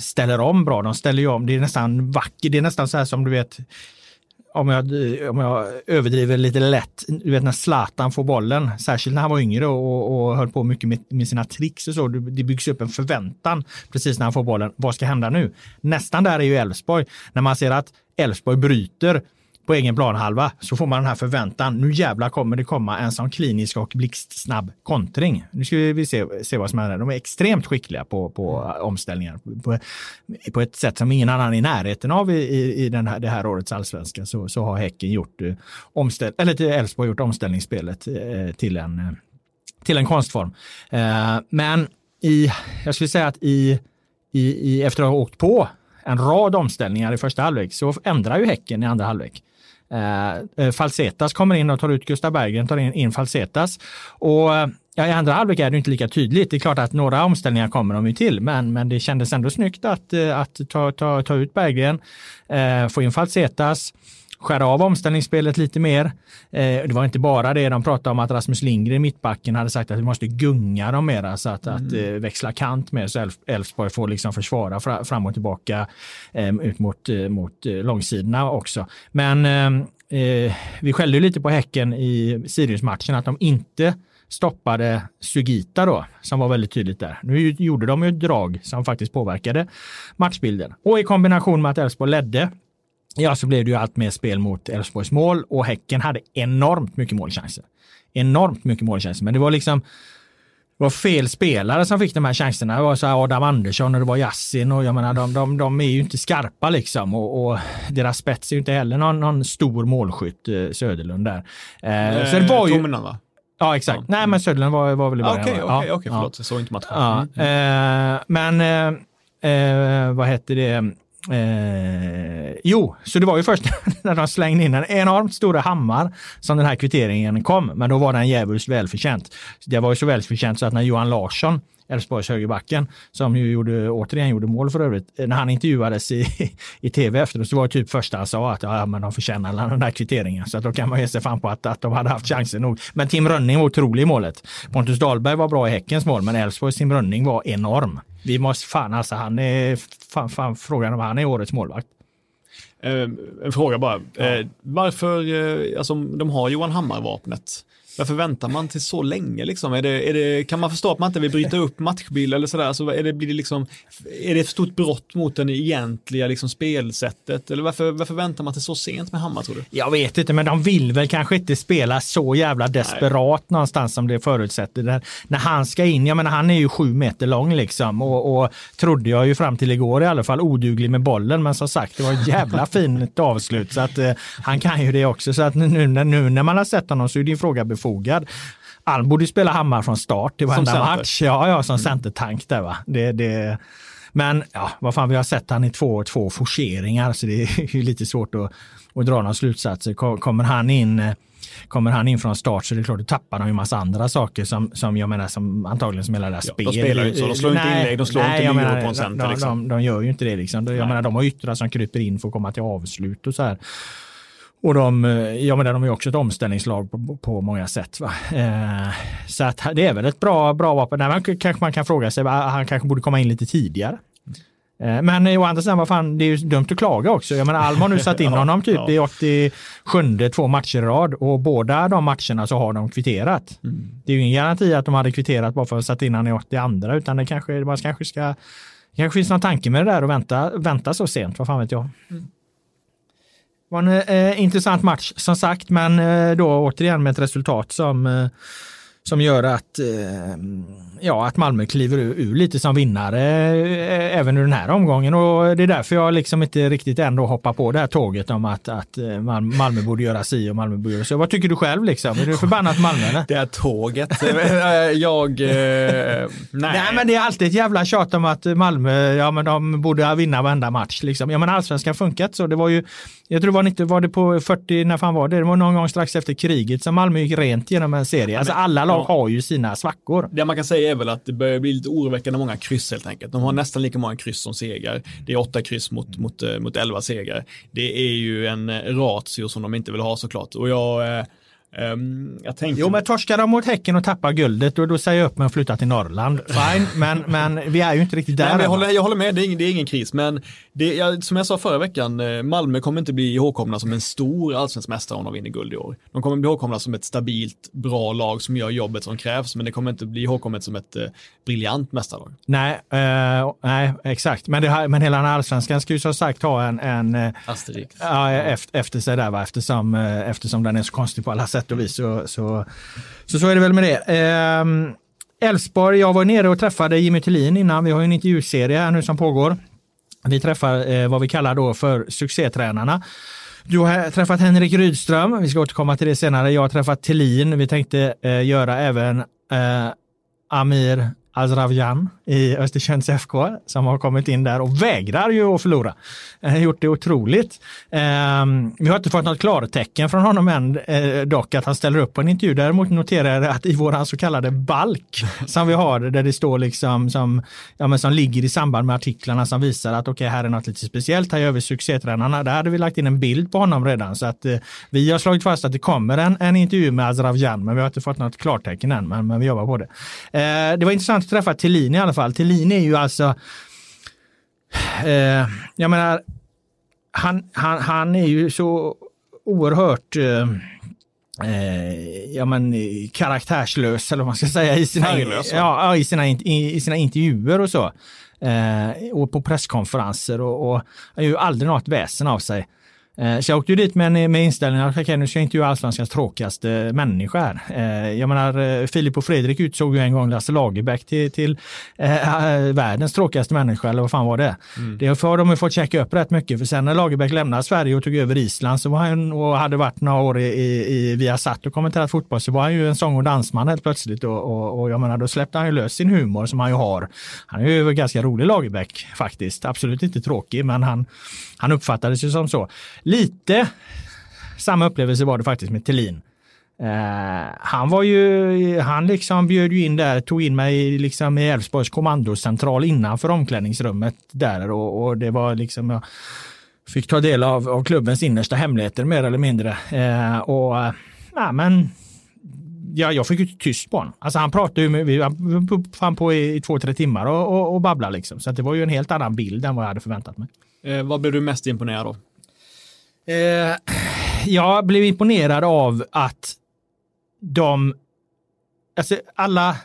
ställer om bra, de ställer ju om, det är nästan vackert, det är nästan så här som du vet om jag, om jag överdriver lite lätt, du vet när Zlatan får bollen, särskilt när han var yngre och, och höll på mycket med, med sina tricks och så, det det byggs upp en förväntan precis när han får bollen. Vad ska hända nu? Nästan där är ju Elfsborg. När man ser att Elfsborg bryter på egen planhalva så får man den här förväntan. Nu jävlar kommer det komma en sån klinisk och blixtsnabb kontring. Nu ska vi se, se vad som händer. De är extremt skickliga på, på omställningar på, på ett sätt som ingen annan i närheten av i, i, i den här, det här årets allsvenska. Så, så har Häcken gjort eh, omställ, eller Elfsborg gjort omställningsspelet eh, till en, eh, till en konstform. Eh, men i, jag skulle säga att i, i, i, efter att ha åkt på en rad omställningar i första halvlek så ändrar ju Häcken i andra halvlek. Eh, eh, Falsetas kommer in och tar ut Gustav Berggren, tar in, in Falsetas. Och eh, ja, i andra halvlek är det inte lika tydligt. Det är klart att några omställningar kommer de ju till, men, men det kändes ändå snyggt att, eh, att ta, ta, ta ut Berggren, eh, få in Falsetas, skära av omställningsspelet lite mer. Eh, det var inte bara det, de pratade om att Rasmus Lindgren, mittbacken, hade sagt att vi måste gunga dem mera så att, att eh, växla kant med så Elf- Elfsborg får liksom försvara fra, fram och tillbaka eh, ut mot, eh, mot långsidorna också. Men eh, vi skällde lite på Häcken i Sirius-matchen att de inte stoppade Sugita då, som var väldigt tydligt där. Nu gjorde de ju ett drag som faktiskt påverkade matchbilden. Och i kombination med att Elfsborg ledde Ja, så blev det ju allt mer spel mot Elfsborgs mål och Häcken hade enormt mycket målchanser. Enormt mycket målchanser, men det var liksom det var fel spelare som fick de här chanserna. Det var så här Adam Andersson och det var Yassin och jag menar de, de, de är ju inte skarpa liksom och, och deras spets är ju inte heller någon, någon stor målskytt, eh, Söderlund där. Eh, så det var ju... Tomenan, va? Ja, exakt. Ja. Nej, men Söderlund var, var väl i Ja, början. Okej, okej, okej, ja. förlåt. Jag såg inte matchen. Ja, Mm. eh, men eh, eh, vad hette det? Eh, jo, så det var ju först när de slängde in en enormt stora hammar som den här kvitteringen kom, men då var den djävulskt välförtjänt. Det var ju så välförtjänt så att när Johan Larsson, Elfsborgs högerbacken, som ju gjorde, återigen gjorde mål för övrigt, eh, när han intervjuades i, i tv efteråt så var det typ första han sa att ja, men de förtjänar den där kvitteringen. Så att då kan man ge sig fan på att, att de hade haft chansen nog. Men Tim Rönning var otrolig i målet. Pontus Dahlberg var bra i Häckens mål, men Elfsborgs Tim Rönning var enorm. Vi måste fan alltså, han är fan, fan frågan om han är årets målvakt. Eh, en fråga bara. Eh, varför, eh, alltså de har Johan Hammar-vapnet. Varför väntar man till så länge liksom? Är det, är det, kan man förstå att man inte vill bryta upp matchbild eller sådär? Alltså, är, det, blir det liksom, är det ett stort brott mot det egentliga liksom, spelsättet? Eller varför, varför väntar man till så sent med Hammar tror du? Jag vet inte, men de vill väl kanske inte spela så jävla desperat någonstans som det förutsätter. Där, när han ska in, jag menar han är ju sju meter lång liksom och, och trodde jag ju fram till igår i alla fall oduglig med bollen. Men som sagt, det var ett jävla fint avslut så att eh, han kan ju det också. Så att nu, när- nu när man har sett honom så är din fråga befogad. Han borde spela Hammar från start i varenda match. Ja, ja, som centertank där va. Det, det, men ja, vad fan, vi har sett han i två, två forceringar så det är ju lite svårt att, att dra några slutsatser. Ko- Kommer han in Kommer han in från start så är det klart, då tappar de ju massa andra saker som, som jag menar som antagligen som hela deras Ja, spel. de spelar ju inte så, de slår inte inlägg, de slår inte jag lyror menar, på en center, De, liksom. de, de gör ju inte det liksom. Jag Nej. menar, de har yttrar som kryper in för att komma till avslut och så här. Och de, ja, men de är också ett omställningslag på, på många sätt. Eh, så att det är väl ett bra, bra vapen. Där man, kanske man kan fråga sig, han kanske borde komma in lite tidigare. Eh, men å andra sidan, vad fan, det är ju dumt att klaga också. Jag menar, Alm har nu satt in honom typ ja. i 87 två matcher i rad och båda de matcherna så har de kvitterat. Mm. Det är ju ingen garanti att de hade kvitterat bara för att sätta in honom i 82 utan det kanske, man kanske ska, det kanske finns någon tanke med det där och vänta, vänta så sent, vad fan vet jag. Mm. Var en eh, intressant match som sagt, men eh, då återigen med ett resultat som eh, som gör att, eh, ja, att Malmö kliver ur, lite som vinnare eh, även ur den här omgången och det är därför jag liksom inte riktigt ändå hoppar på det här tåget om att, att eh, Malmö borde göra si och Malmö borde göra så. Vad tycker du själv liksom? Är du förbannat Malmö eller? Det här tåget? jag, nej. nej. men det är alltid ett jävla tjat om att Malmö, ja men de borde vinna varenda match liksom. Ja men allsvenskan funkat så. Det var ju, jag tror det var inte, var det på 40, när fan var det? Det var någon gång strax efter kriget som Malmö gick rent genom en serie. Alltså alla lag lag har ju sina svackor. Det man kan säga är väl att det börjar bli lite oroväckande många kryss helt enkelt. De har nästan lika många kryss som segrar. Det är åtta kryss mot, mot, eh, mot elva segrar. Det är ju en ratio som de inte vill ha såklart. Och jag eh, Um, jag tänkte... Jo, men torskar de mot Häcken och tappar guldet, då, då säger jag upp mig och flyttar till Norrland. Fine, men, men vi är ju inte riktigt där. Nej, jag, håller, jag håller med, det är ingen, det är ingen kris, men det, jag, som jag sa förra veckan, eh, Malmö kommer inte bli ihågkomna som en stor allsvensk mästare om de vinner guld i år. De kommer bli ihågkomna som ett stabilt, bra lag som gör jobbet som krävs, men det kommer inte bli ihågkommet som ett eh, briljant mästarlag. Nej, eh, nej, exakt, men, det, men hela den allsvenskan ska ju som sagt ha en, en eh, Asterix. Ja, efter, efter sig där, va? Eftersom, eh, eftersom den är så konstig på alla sätt sätt och vis. Så, så, så, så är det väl med det. Ehm, Elfsborg, jag var nere och träffade Jimmy Tillin innan. Vi har en intervjuserie här nu som pågår. Vi träffar eh, vad vi kallar då för succétränarna. Du har träffat Henrik Rydström, vi ska återkomma till det senare. Jag har träffat Tillin, vi tänkte eh, göra även eh, Amir Azravjan i Östersunds FK som har kommit in där och vägrar ju att förlora. Eh, gjort det otroligt. Eh, vi har inte fått något klartecken från honom än eh, dock att han ställer upp på en intervju. Däremot noterar jag att i våran så kallade balk som vi har där det står liksom som, ja, men som ligger i samband med artiklarna som visar att okej, okay, här är något lite speciellt. Här gör vi succétränarna. Där hade vi lagt in en bild på honom redan så att eh, vi har slagit fast att det kommer en, en intervju med Azravjan, men vi har inte fått något klartecken än, men, men vi jobbar på det. Eh, det var intressant att träffa Thelin i alla fall. Thelin är ju alltså, eh, jag menar, han, han, han är ju så oerhört eh, eh, ja, men, karaktärslös, eller vad man ska säga, i sina, ja, i sina, i, i sina intervjuer och så. Eh, och på presskonferenser och, och han gör ju aldrig något väsen av sig. Eh, så jag åkte dit med, med inställningen att okay, nu ska jag intervjua allsvenskans tråkigaste människa här. Eh, jag menar, eh, Filip och Fredrik utsåg ju en gång Lasse Lagerbäck till, till äh, världens tråkigaste människa, eller vad fan var det? Mm. Det har de fått checka upp rätt mycket, för sen när Lagerbäck lämnade Sverige och tog över Island så var han och hade varit några år i, i, i Viasat och kommenterat fotboll så var han ju en sång och dansman helt plötsligt och, och, och jag menar, då släppte han ju lös sin humor som han ju har. Han är ju ganska rolig Lagerbäck faktiskt, absolut inte tråkig, men han, han uppfattades ju som så. Lite samma upplevelse var det faktiskt med Thelin. Uh, han var ju, han liksom bjöd ju in där, tog in mig liksom i Älvsborgs kommandocentral innanför omklädningsrummet där och, och, det var liksom, jag fick ta del av, av klubbens innersta hemligheter mer eller mindre. Uh, och uh, ja, men ja, jag fick ju tyst på honom. Alltså han pratade ju med, vi var på i, i två, tre timmar och, och, och babblade liksom. Så det var ju en helt annan bild än vad jag hade förväntat mig. Eh, vad blev du mest imponerad av? Eh, jag blev imponerad av att de, alltså alla,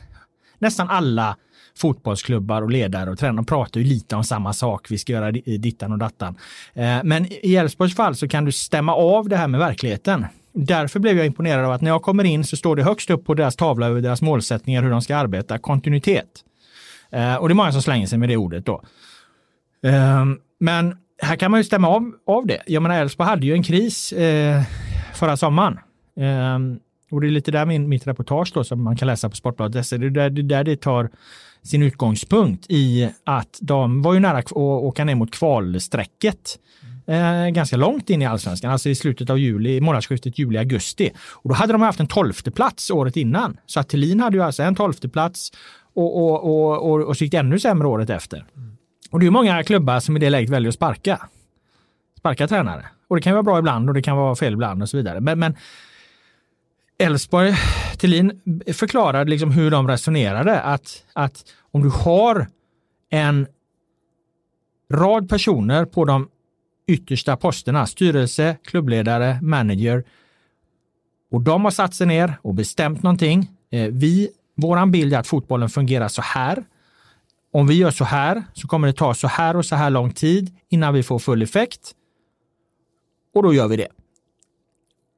nästan alla fotbollsklubbar och ledare och tränare pratar ju lite om samma sak. Vi ska göra dittan och dattan. Eh, men i Elfsborgs fall så kan du stämma av det här med verkligheten. Därför blev jag imponerad av att när jag kommer in så står det högst upp på deras tavla över deras målsättningar hur de ska arbeta, kontinuitet. Eh, och det är många som slänger sig med det ordet då. Ehm, men här kan man ju stämma av, av det. Jag menar, Elfsborg hade ju en kris eh, förra sommaren. Eh, och det är lite där min, mitt reportage då, som man kan läsa på Sportbladet. Det är där, det där det tar sin utgångspunkt i att de var ju nära att åka ner mot kvalstrecket. Eh, ganska långt in i allsvenskan, alltså i slutet av juli, månadsskiftet juli-augusti. Och då hade de haft en tolfte plats året innan. Så att Thelin hade ju alltså en tolfte plats och, och, och, och, och så gick det ännu sämre året efter. Mm. Och det är många klubbar som i det läget väljer att sparka. Sparka tränare. Och det kan vara bra ibland och det kan vara fel ibland och så vidare. Men, men Elfsborg, Thelin förklarade liksom hur de resonerade. Att, att om du har en rad personer på de yttersta posterna, styrelse, klubbledare, manager, och de har satt sig ner och bestämt någonting. Eh, vi, våran bild är att fotbollen fungerar så här. Om vi gör så här så kommer det ta så här och så här lång tid innan vi får full effekt. Och då gör vi det.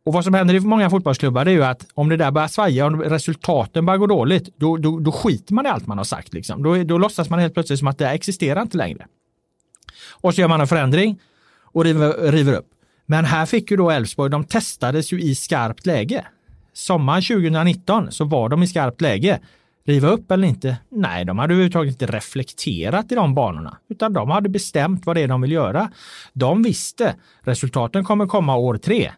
Och vad som händer i många fotbollsklubbar är ju att om det där börjar svaja, om resultaten börjar gå dåligt, då, då, då skiter man i allt man har sagt. Liksom. Då, då låtsas man helt plötsligt som att det existerar inte längre. Och så gör man en förändring och river, river upp. Men här fick ju då Elfsborg, de testades ju i skarpt läge. Sommaren 2019 så var de i skarpt läge. Riva upp eller inte? Nej, de hade överhuvudtaget inte reflekterat i de banorna, utan de hade bestämt vad det är de vill göra. De visste resultaten kommer komma år tre.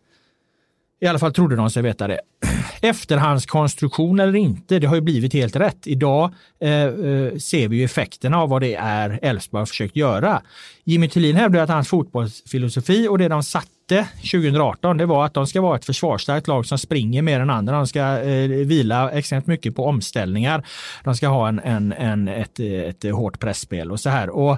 I alla fall trodde de sig veta det. Efterhandskonstruktion eller inte, det har ju blivit helt rätt. Idag eh, eh, ser vi ju effekterna av vad det är Elfsborg har försökt göra. Jimmy Tillin hävdar att hans fotbollsfilosofi och det de satte 2018, det var att de ska vara ett försvarsstarkt lag som springer mer än andra. De ska eh, vila extremt mycket på omställningar. De ska ha en, en, en, ett, ett hårt pressspel och så här. Och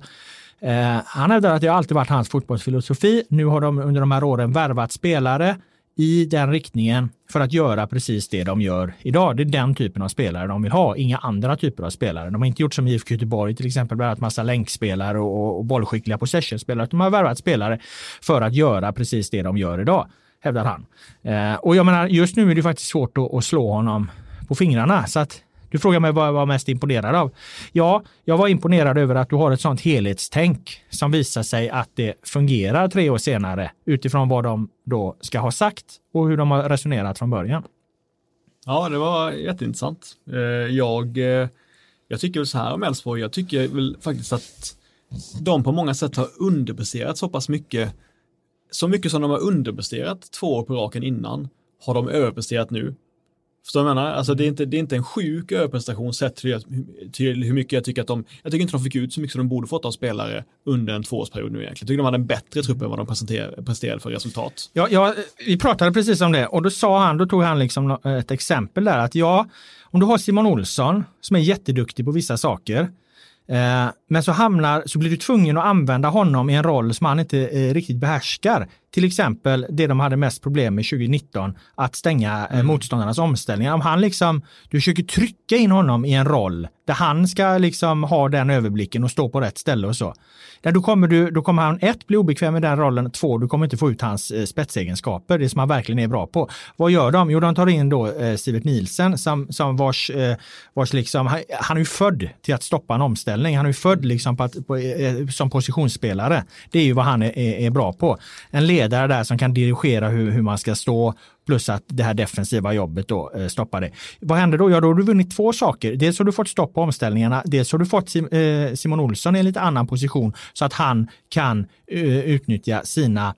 Eh, han hävdar att det alltid varit hans fotbollsfilosofi. Nu har de under de här åren värvat spelare i den riktningen för att göra precis det de gör idag. Det är den typen av spelare de vill ha, inga andra typer av spelare. De har inte gjort som IFK Göteborg till exempel, värvat massa länkspelare och, och bollskickliga possessionspelare. De har värvat spelare för att göra precis det de gör idag, hävdar han. Eh, och jag menar, just nu är det faktiskt svårt att, att slå honom på fingrarna. Så att du frågar mig vad jag var mest imponerad av. Ja, jag var imponerad över att du har ett sånt helhetstänk som visar sig att det fungerar tre år senare utifrån vad de då ska ha sagt och hur de har resonerat från början. Ja, det var jätteintressant. Eh, jag, eh, jag tycker så här om Elfsborg, jag tycker väl faktiskt att de på många sätt har underpresterat så pass mycket, så mycket som de har underpresterat två år på raken innan, har de överpresterat nu. Förstår du vad jag menar? Alltså det är, inte, det är inte en sjuk överprestation sett till, till hur mycket jag tycker att de, jag tycker inte de fick ut så mycket som de borde fått av spelare under en tvåårsperiod nu egentligen. Jag tycker de hade en bättre trupp än vad de presenterade, presterade för resultat. Ja, ja, vi pratade precis om det och då sa han, då tog han liksom ett exempel där att ja, om du har Simon Olsson som är jätteduktig på vissa saker, Eh, men så hamnar, så blir du tvungen att använda honom i en roll som han inte eh, riktigt behärskar. Till exempel det de hade mest problem med 2019, att stänga eh, mm. motståndarnas omställningar. Om han liksom, du försöker trycka in honom i en roll där han ska liksom ha den överblicken och stå på rätt ställe och så. Där då, kommer du, då kommer han ett, bli obekväm med den rollen, två, du kommer inte få ut hans eh, spetsegenskaper, det som han verkligen är bra på. Vad gör de? Jo, de tar in då eh, Sivert Nielsen som, som vars, eh, vars liksom, han, han är ju född till att stoppa en omställning. Han är ju född liksom på att, på, eh, eh, som positionsspelare. Det är ju vad han är, är, är bra på. En ledare där som kan dirigera hur, hur man ska stå, plus att det här defensiva jobbet då eh, stoppar det. Vad händer då? Ja, då har du vunnit två saker. Dels har du fått stopp på omställningarna, dels har du fått eh, Simon Olsson i en lite annan position så att han kan eh, utnyttja sina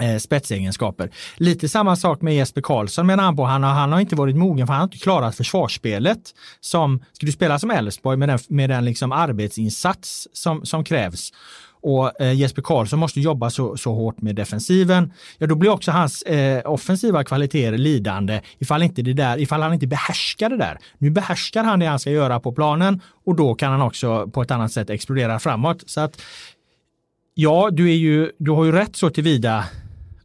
Eh, spetsegenskaper. Lite samma sak med Jesper Karlsson menar han på. Han har, han har inte varit mogen för han har inte klarat försvarsspelet. Som, ska du spela som Elfsborg med den, med den liksom arbetsinsats som, som krävs och eh, Jesper Karlsson måste jobba så, så hårt med defensiven, ja då blir också hans eh, offensiva kvaliteter lidande ifall, inte det där, ifall han inte behärskar det där. Nu behärskar han det han ska göra på planen och då kan han också på ett annat sätt explodera framåt. Så att ja, du, är ju, du har ju rätt så tillvida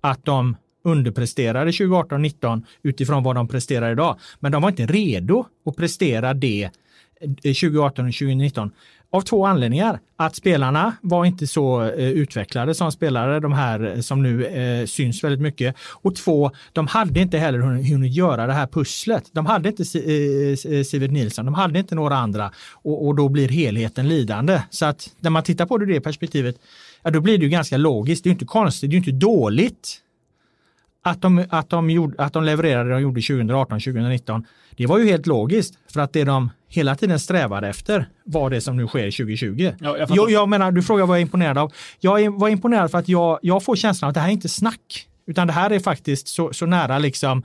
att de underpresterade 2018-19 utifrån vad de presterar idag. Men de var inte redo att prestera det eh, 2018 och 2019 av två anledningar. Att spelarna var inte så eh, utvecklade som spelare, de här eh, som nu eh, syns väldigt mycket. Och två, de hade inte heller hunnit göra det här pusslet. De hade inte eh, Sivert Nilsson, de hade inte några andra och, och, då blir helheten lidande. Så att när man tittar på det ur det perspektivet, ja, då blir det ju ganska logiskt. Det är inte konstigt, det är inte dåligt att de, att de, gjorde, att de levererade det de gjorde 2018-2019. Det var ju helt logiskt för att det de hela tiden strävade efter var det som nu sker 2020. Ja, jag, jag, jag, menar, du frågar vad jag är imponerad av. Jag var imponerad för att jag, jag får känslan att det här är inte snack, utan det här är faktiskt så, så nära liksom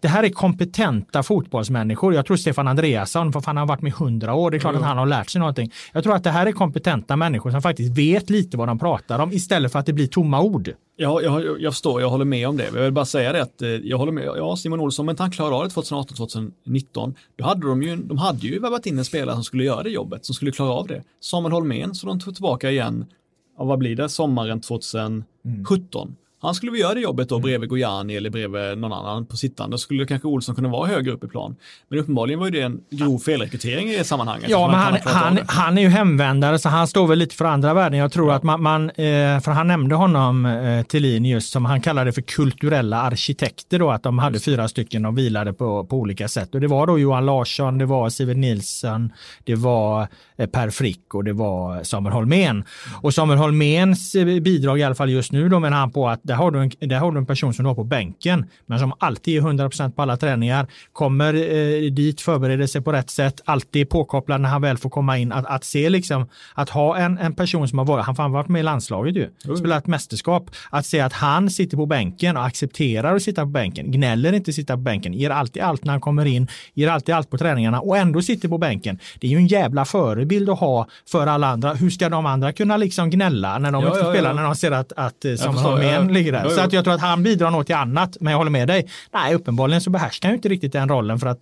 det här är kompetenta fotbollsmänniskor. Jag tror Stefan Andreasson, för han har varit med i hundra år, det är klart mm. att han har lärt sig någonting. Jag tror att det här är kompetenta människor som faktiskt vet lite vad de pratar om istället för att det blir tomma ord. Ja, jag, jag förstår, jag håller med om det. Jag vill bara säga det att eh, jag håller med. Ja, Simon Olsson, inte han klarade av det 2018-2019, då hade de ju, de hade ju värvat in en spelare som skulle göra det jobbet, som skulle klara av det. Samuel Holmén, så de tog tillbaka igen, ja, vad blir det, sommaren 2017. Mm. Han skulle väl göra det jobbet då mm. bredvid Gojani eller bredvid någon annan på sittande. Skulle kanske Olsson kunna vara högre upp i plan. Men uppenbarligen var det en grov felrekrytering i det sammanhanget. Ja, men han, han, han, är ju hemvändare så han står väl lite för andra värden. Jag tror ja. att man, man eh, för han nämnde honom eh, Thelin just som han kallade för kulturella arkitekter då, att de hade fyra stycken och vilade på, på olika sätt. Och det var då Johan Larsson, det var Sivert Nilsson, det var eh, Per Frick och det var Samuel Holmén. Och Samuel Holméns bidrag i alla fall just nu då menar han på att har du en, där har du en person som du har på bänken, men som alltid är 100% på alla träningar, kommer eh, dit, förbereder sig på rätt sätt, alltid påkopplad när han väl får komma in. Att, att se liksom, att ha en, en person som har varit, han har varit med i landslaget ju, mm. spelat mästerskap, att se att han sitter på bänken och accepterar att sitta på bänken, gnäller inte sitta på bänken, ger alltid allt när han kommer in, ger alltid allt på träningarna och ändå sitter på bänken. Det är ju en jävla förebild att ha för alla andra. Hur ska de andra kunna liksom gnälla när de ja, inte ja, spelar, ja. när de ser att, att som Holmén ligger där? Så att jag tror att han bidrar nog till annat, men jag håller med dig. Nej, uppenbarligen så behärskar han inte riktigt den rollen för att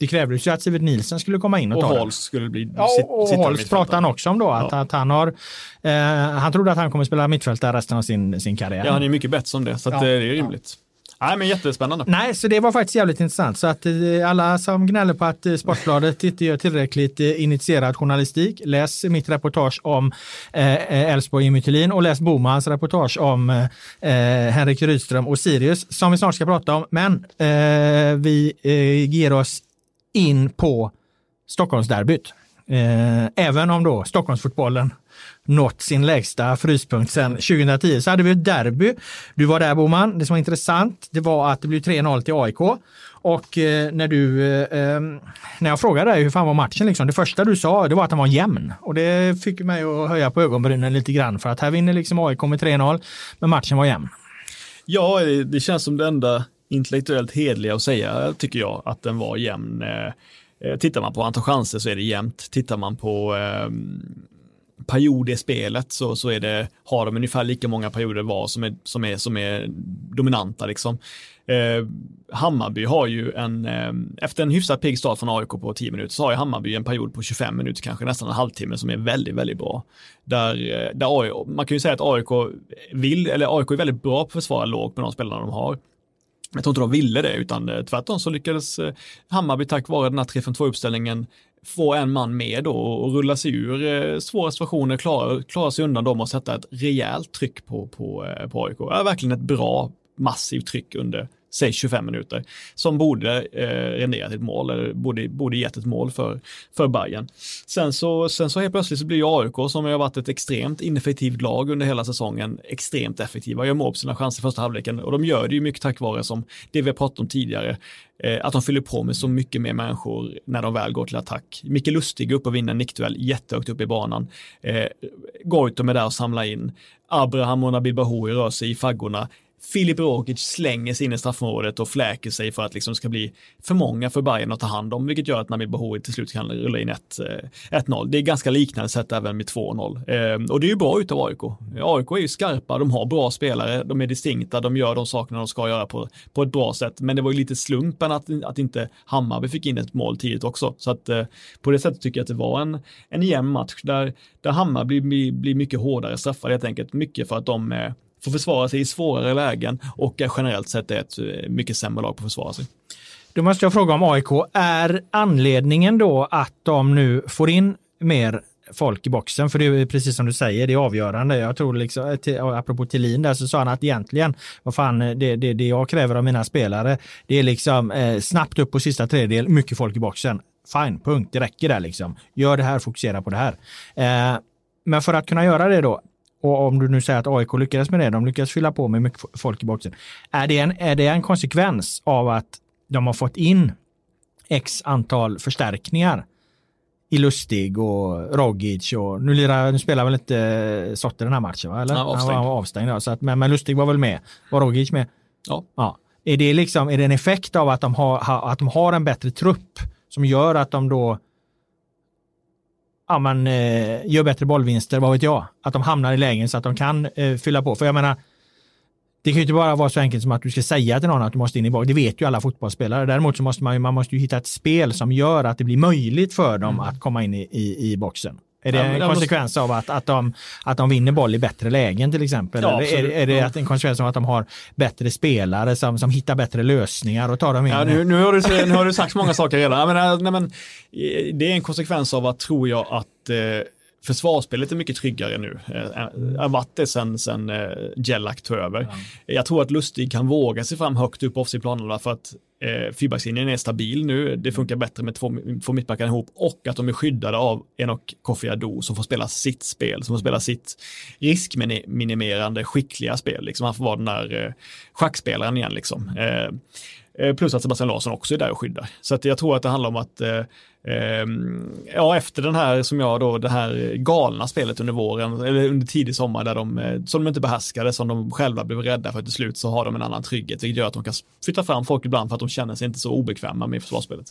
det krävdes ju att Sivert Nielsen skulle komma in och, och ta Holst den. skulle bli Ja, och Holst pratade han också om då, att, ja. att han har eh, han trodde att han kommer spela mittfältare resten av sin, sin karriär. Ja, han är mycket bättre som det, så ja. det är rimligt. Nej, men jättespännande. Nej, så det var faktiskt jävligt intressant. Så att eh, alla som gnäller på att eh, Sportbladet inte gör tillräckligt eh, initierad journalistik, läs mitt reportage om Elfsborg eh, Mytilin och läs Bomans reportage om eh, Henrik Rydström och Sirius som vi snart ska prata om. Men eh, vi eh, ger oss in på Stockholmsderbyt. även om då Stockholmsfotbollen nått sin lägsta fryspunkt sedan 2010. Så hade vi ett derby. Du var där Boman. Det som var intressant det var att det blev 3-0 till AIK. Och eh, när du, eh, ehm, när jag frågade dig hur fan var matchen, liksom, det första du sa det var att den var jämn. Och det fick mig att höja på ögonbrynen lite grann för att här vinner liksom AIK med 3-0, men matchen var jämn. Ja, det känns som det enda intellektuellt hedliga att säga, tycker jag, att den var jämn. Eh, eh tittar man på antal chanser så är det jämnt. Tittar man på ehm, period i spelet så, så är det, har de ungefär lika många perioder var som är, som är, som är dominanta. Liksom. Eh, Hammarby har ju en, eh, efter en hyfsat pigg start från AIK på 10 minuter så har ju Hammarby en period på 25 minuter, kanske nästan en halvtimme som är väldigt, väldigt bra. Där, eh, där AIK, man kan ju säga att AIK vill, eller AIK är väldigt bra på att försvara lågt med de spelarna de har. Jag tror inte de ville det, utan eh, tvärtom så lyckades eh, Hammarby tack vare den här 3-5-2-uppställningen få en man med då och rulla sig ur eh, svåra situationer, klara, klara sig undan dem och sätta ett rejält tryck på, på, eh, på AIK. Ja, verkligen ett bra massivt tryck under säg 25 minuter, som borde eh, renderat ett mål, eller borde, borde gett ett mål för, för Bayern. Sen så, sen så helt plötsligt så blir ju AIK, som har varit ett extremt ineffektivt lag under hela säsongen, extremt effektiva, gör mål på sina chanser i första halvleken och de gör det ju mycket tack vare som det vi har pratat om tidigare, eh, att de fyller på med så mycket mer människor när de väl går till attack. Micke Lustig upp och vinner en nickduell jättehögt upp i banan. Eh, Goitom är där och samlar in. Abraham och Nabil Bahoui rör sig i faggorna. Filip Rogic slänger sig in i straffområdet och fläker sig för att liksom ska bli för många för Bayern att ta hand om, vilket gör att Nabil Bahoui till slut kan rulla in 1-0. Eh, det är ganska liknande sätt även med 2-0. Ehm, och det är ju bra utav AIK. AIK är ju skarpa, de har bra spelare, de är distinkta, de gör de sakerna de ska göra på, på ett bra sätt. Men det var ju lite slumpen att, att inte Hammarby fick in ett mål tidigt också. Så att eh, på det sättet tycker jag att det var en, en jämn match där, där Hammarby blir, blir mycket hårdare straffade helt enkelt. Mycket för att de eh, får försvara sig i svårare lägen och generellt sett är ett eh, mycket sämre lag på att försvara sig. Då måste jag fråga om AIK. Är anledningen då att de nu får in mer folk i boxen. För det är precis som du säger, det är avgörande. Jag tror liksom, eh, eh, apropå Tillin där så sa han att egentligen, vad fan, det, det, det jag kräver av mina spelare, det är liksom eh, snabbt upp på sista tredjedel, mycket folk i boxen. Fine, punkt, det räcker där liksom. Gör det här, fokusera på det här. Eh, men för att kunna göra det då, och om du nu säger att AIK lyckades med det, de lyckades fylla på med mycket folk i boxen. Är det en, är det en konsekvens av att de har fått in x antal förstärkningar i Lustig och Rogic och nu, lirar, nu spelar väl inte Sotte den här matchen? Va? Eller? Var avstängd. Han var avstängd ja, så att, men, men Lustig var väl med? Var Rogic med? Ja. ja. Är det, liksom, är det en effekt av att de, har, att de har en bättre trupp som gör att de då ja, man, eh, gör bättre bollvinster, vad vet jag? Att de hamnar i lägen så att de kan eh, fylla på. För jag menar, det kan ju inte bara vara så enkelt som att du ska säga till någon att du måste in i box. Det vet ju alla fotbollsspelare. Däremot så måste man man måste ju hitta ett spel som gör att det blir möjligt för dem mm. att komma in i, i, i boxen. Är det ja, en konsekvens måste... av att, att, de, att de vinner boll i bättre lägen till exempel? Ja, Eller är, är det en konsekvens av att de har bättre spelare som, som hittar bättre lösningar och tar dem in? Ja, nu, nu, har du, nu har du sagt många saker redan. menar, nej, men, det är en konsekvens av att, tror jag, att eh, försvarsspelet är mycket tryggare nu. Har varit det sen, sen eh, Jellak tog över. Ja. Jag tror att Lustig kan våga sig fram högt upp offensiv planen för att eh, fyrbackslinjen är stabil nu. Det funkar bättre med två, två mittbackar ihop och att de är skyddade av Enok Kofi Ado som får spela sitt spel, som får spela sitt riskminimerande skickliga spel. Liksom han får vara den där eh, schackspelaren igen liksom. Eh, eh plus att Sebastian Larsson också är där och skyddar. Så att jag tror att det handlar om att eh, ja, efter den här som jag då, det här galna spelet under våren, eller under tidig sommar där de, eh, som de inte behärskade, som de själva blev rädda för till slut så har de en annan trygghet, vilket gör att de kan flytta fram folk ibland för att de känner sig inte så obekväma med försvarsspelet.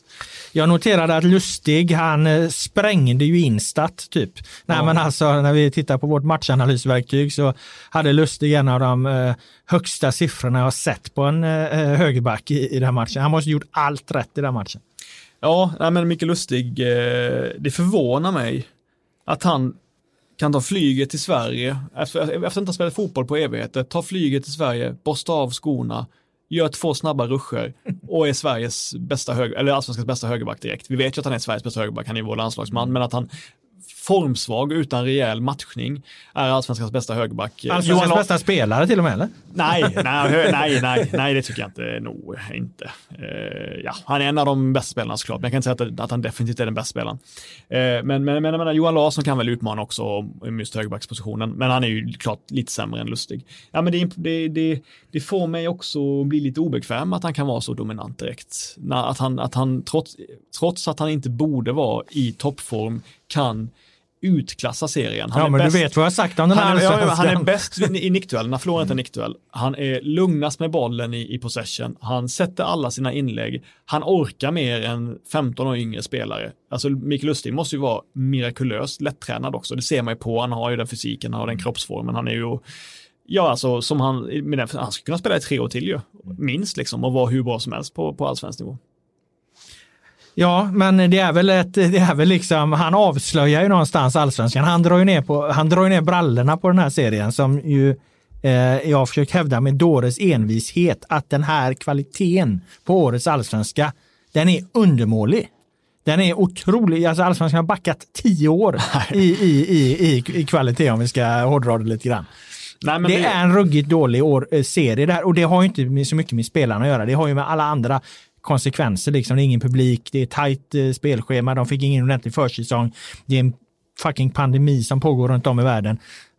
Jag noterade att Lustig, han eh, sprängde ju Instat typ. Nej ja. men alltså när vi tittar på vårt matchanalysverktyg så hade Lustig en av de eh, högsta siffrorna jag har sett på en högerback i, i den matchen. Han måste ha gjort allt rätt i den matchen. Ja, nej, men Micke Lustig, eh, det förvånar mig att han kan ta flyget till Sverige, efter, efter att inte ha spelat fotboll på evigheter, ta flyget till Sverige, borsta av skorna, gör två snabba ruscher och är Sveriges bästa höger, eller allsvenskans bästa högerback direkt. Vi vet ju att han är Sveriges bästa högerback, han är vår landslagsman, men att han formsvag utan rejäl matchning är allsvenskans bästa högerback. Allsvenskans Johan bästa spelare till och med eller? Nej, nej, nej, nej, nej det tycker jag inte. Nog inte. Uh, ja, han är en av de bästa spelarna såklart, men jag kan inte säga att, att han definitivt är den bästa spelaren. Uh, men, men, men menar, Johan Larsson kan väl utmana också om just högerbackspositionen, men han är ju klart lite sämre än Lustig. Ja, men det, det, det, det får mig också bli lite obekväm att han kan vara så dominant direkt. Att han, att han trots, trots att han inte borde vara i toppform kan utklassa serien. Han ja, men bäst, du vet vad jag har sagt om den här han, ja, han är bäst i nickduellerna, förlorar inte en nickduell. Han är lugnast med bollen i, i possession. Han sätter alla sina inlägg. Han orkar mer än 15 år yngre spelare. Alltså Mikael Lustig måste ju vara mirakulöst lättränad också. Det ser man ju på. Han har ju den fysiken, han har den kroppsformen. Han är ju Ja, alltså som han, han skulle kunna spela i tre år till ju, minst liksom, och vara hur bra som helst på, på allsvensk nivå. Ja, men det är väl ett, det är väl liksom, han avslöjar ju någonstans allsvenskan. Han drar ju ner, på, han drar ju ner brallorna på den här serien som ju eh, jag har försökt hävda med dåres envishet att den här kvaliteten på årets allsvenska, den är undermålig. Den är otrolig, alltså allsvenskan har backat tio år i, i, i, i, i kvalitet om vi ska hårdra det lite grann. Nej, det, det, är en ruggigt dålig år, eh, serie där och det har ju inte så mycket med spelarna att göra. Det har ju med alla andra konsekvenser. Liksom. Det är ingen publik, det är tajt eh, spelschema, de fick ingen ordentlig försäsong. Det är en fucking pandemi som pågår runt om i världen.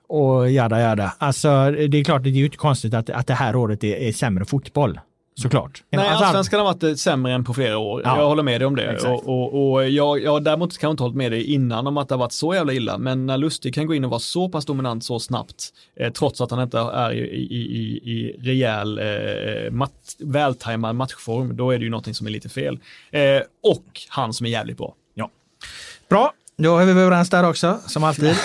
Och jada jada. Alltså det är klart, det är ju inte konstigt att, att det här året är, är sämre fotboll såklart. Nej, alltså, allsvenskan har varit sämre än på flera år. Ja, jag håller med dig om det. Och, och, och, jag, jag däremot kan jag inte hållit med dig innan om att det har varit så jävla illa. Men när Lustig kan gå in och vara så pass dominant så snabbt, eh, trots att han inte är i, i, i, i rejäl, eh, mat, vältajmad matchform, då är det ju någonting som är lite fel. Eh, och han som är jävligt bra. Ja. Bra, då är vi överens där också, som alltid.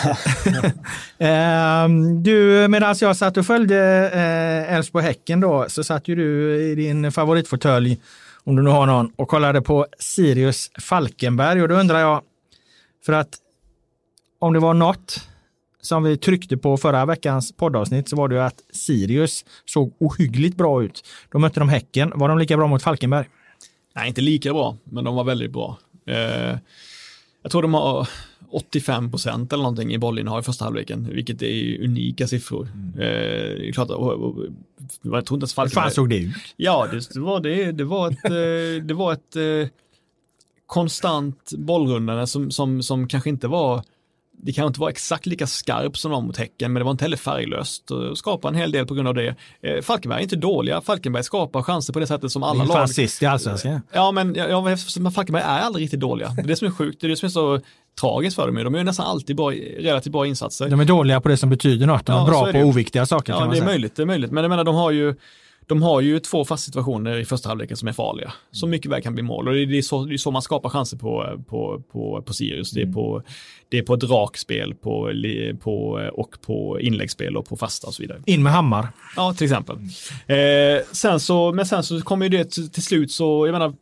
Ehm, du, medan jag satt och följde eh, Elfsborg-Häcken då, så satt ju du i din favoritfåtölj, om du nu har någon, och kollade på Sirius Falkenberg. Och då undrar jag, för att om det var något som vi tryckte på förra veckans poddavsnitt så var det ju att Sirius såg ohyggligt bra ut. De mötte de Häcken. Var de lika bra mot Falkenberg? Nej, inte lika bra, men de var väldigt bra. Eh, jag tror de har 85 procent eller någonting i bollinnehav i första halvleken, vilket är unika siffror. Mm. Eh, klart, och, och, jag tror inte ens Falkenberg... Hur fan såg det ut? Ja, det, det, var det. Det var ett, eh, det var ett eh, konstant bollrundande som, som, som kanske inte var det kanske inte var exakt lika skarp som de mot Häcken, men det var inte heller färglöst. Skapar en hel del på grund av det. Eh, Falkenberg är inte dåliga. Falkenberg skapar chanser på det sättet som alla lag. sist i allsvenskan. Ja, men, ja, Falkenberg är aldrig riktigt dåliga. Det är det som är sjukt. Det är det som är så tragiskt för dem. De gör nästan alltid bra, relativt bra insatser. De är dåliga på det som betyder något. De är ja, bra är på oviktiga saker. Ja, det är möjligt. Det är möjligt. Men jag menar, de har ju de har ju två fasta situationer i första halvleken som är farliga, som mycket väl kan bli mål. Och det är så, det är så man skapar chanser på, på, på, på Sirius. Det är på, det är på drakspel på, på, och på inläggsspel och på fasta och så vidare. In med hammar. Ja, till exempel. Eh, sen så, men sen så kommer ju det till, till slut så, jag menar,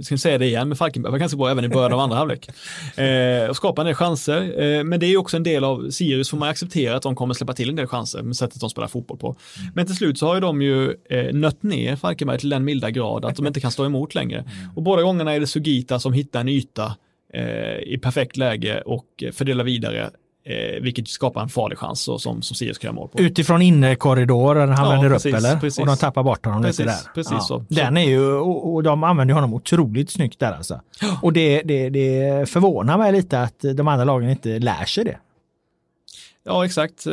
ska jag säga det igen, men Falkenberg var ganska bra även i början av andra halvlek. Eh, och skapa en del chanser. Eh, men det är ju också en del av Sirius, får man acceptera att de kommer släppa till en del chanser med sättet de spelar fotboll på. Men till slut så har ju de ju eh, nött ner Falkenberg till den milda grad att de inte kan stå emot längre. Och båda gångerna är det Sugita som hittar en yta eh, i perfekt läge och fördelar vidare Eh, vilket skapar en farlig chans och som, som Sirius kan mål på. Utifrån innerkorridoren han ja, vänder precis, upp eller? Precis. Och de tappar bort honom precis, lite där. Precis ja. så. Den är ju, och, och de använder honom otroligt snyggt där alltså. Och det, det, det förvånar mig lite att de andra lagen inte lär sig det. Ja, exakt.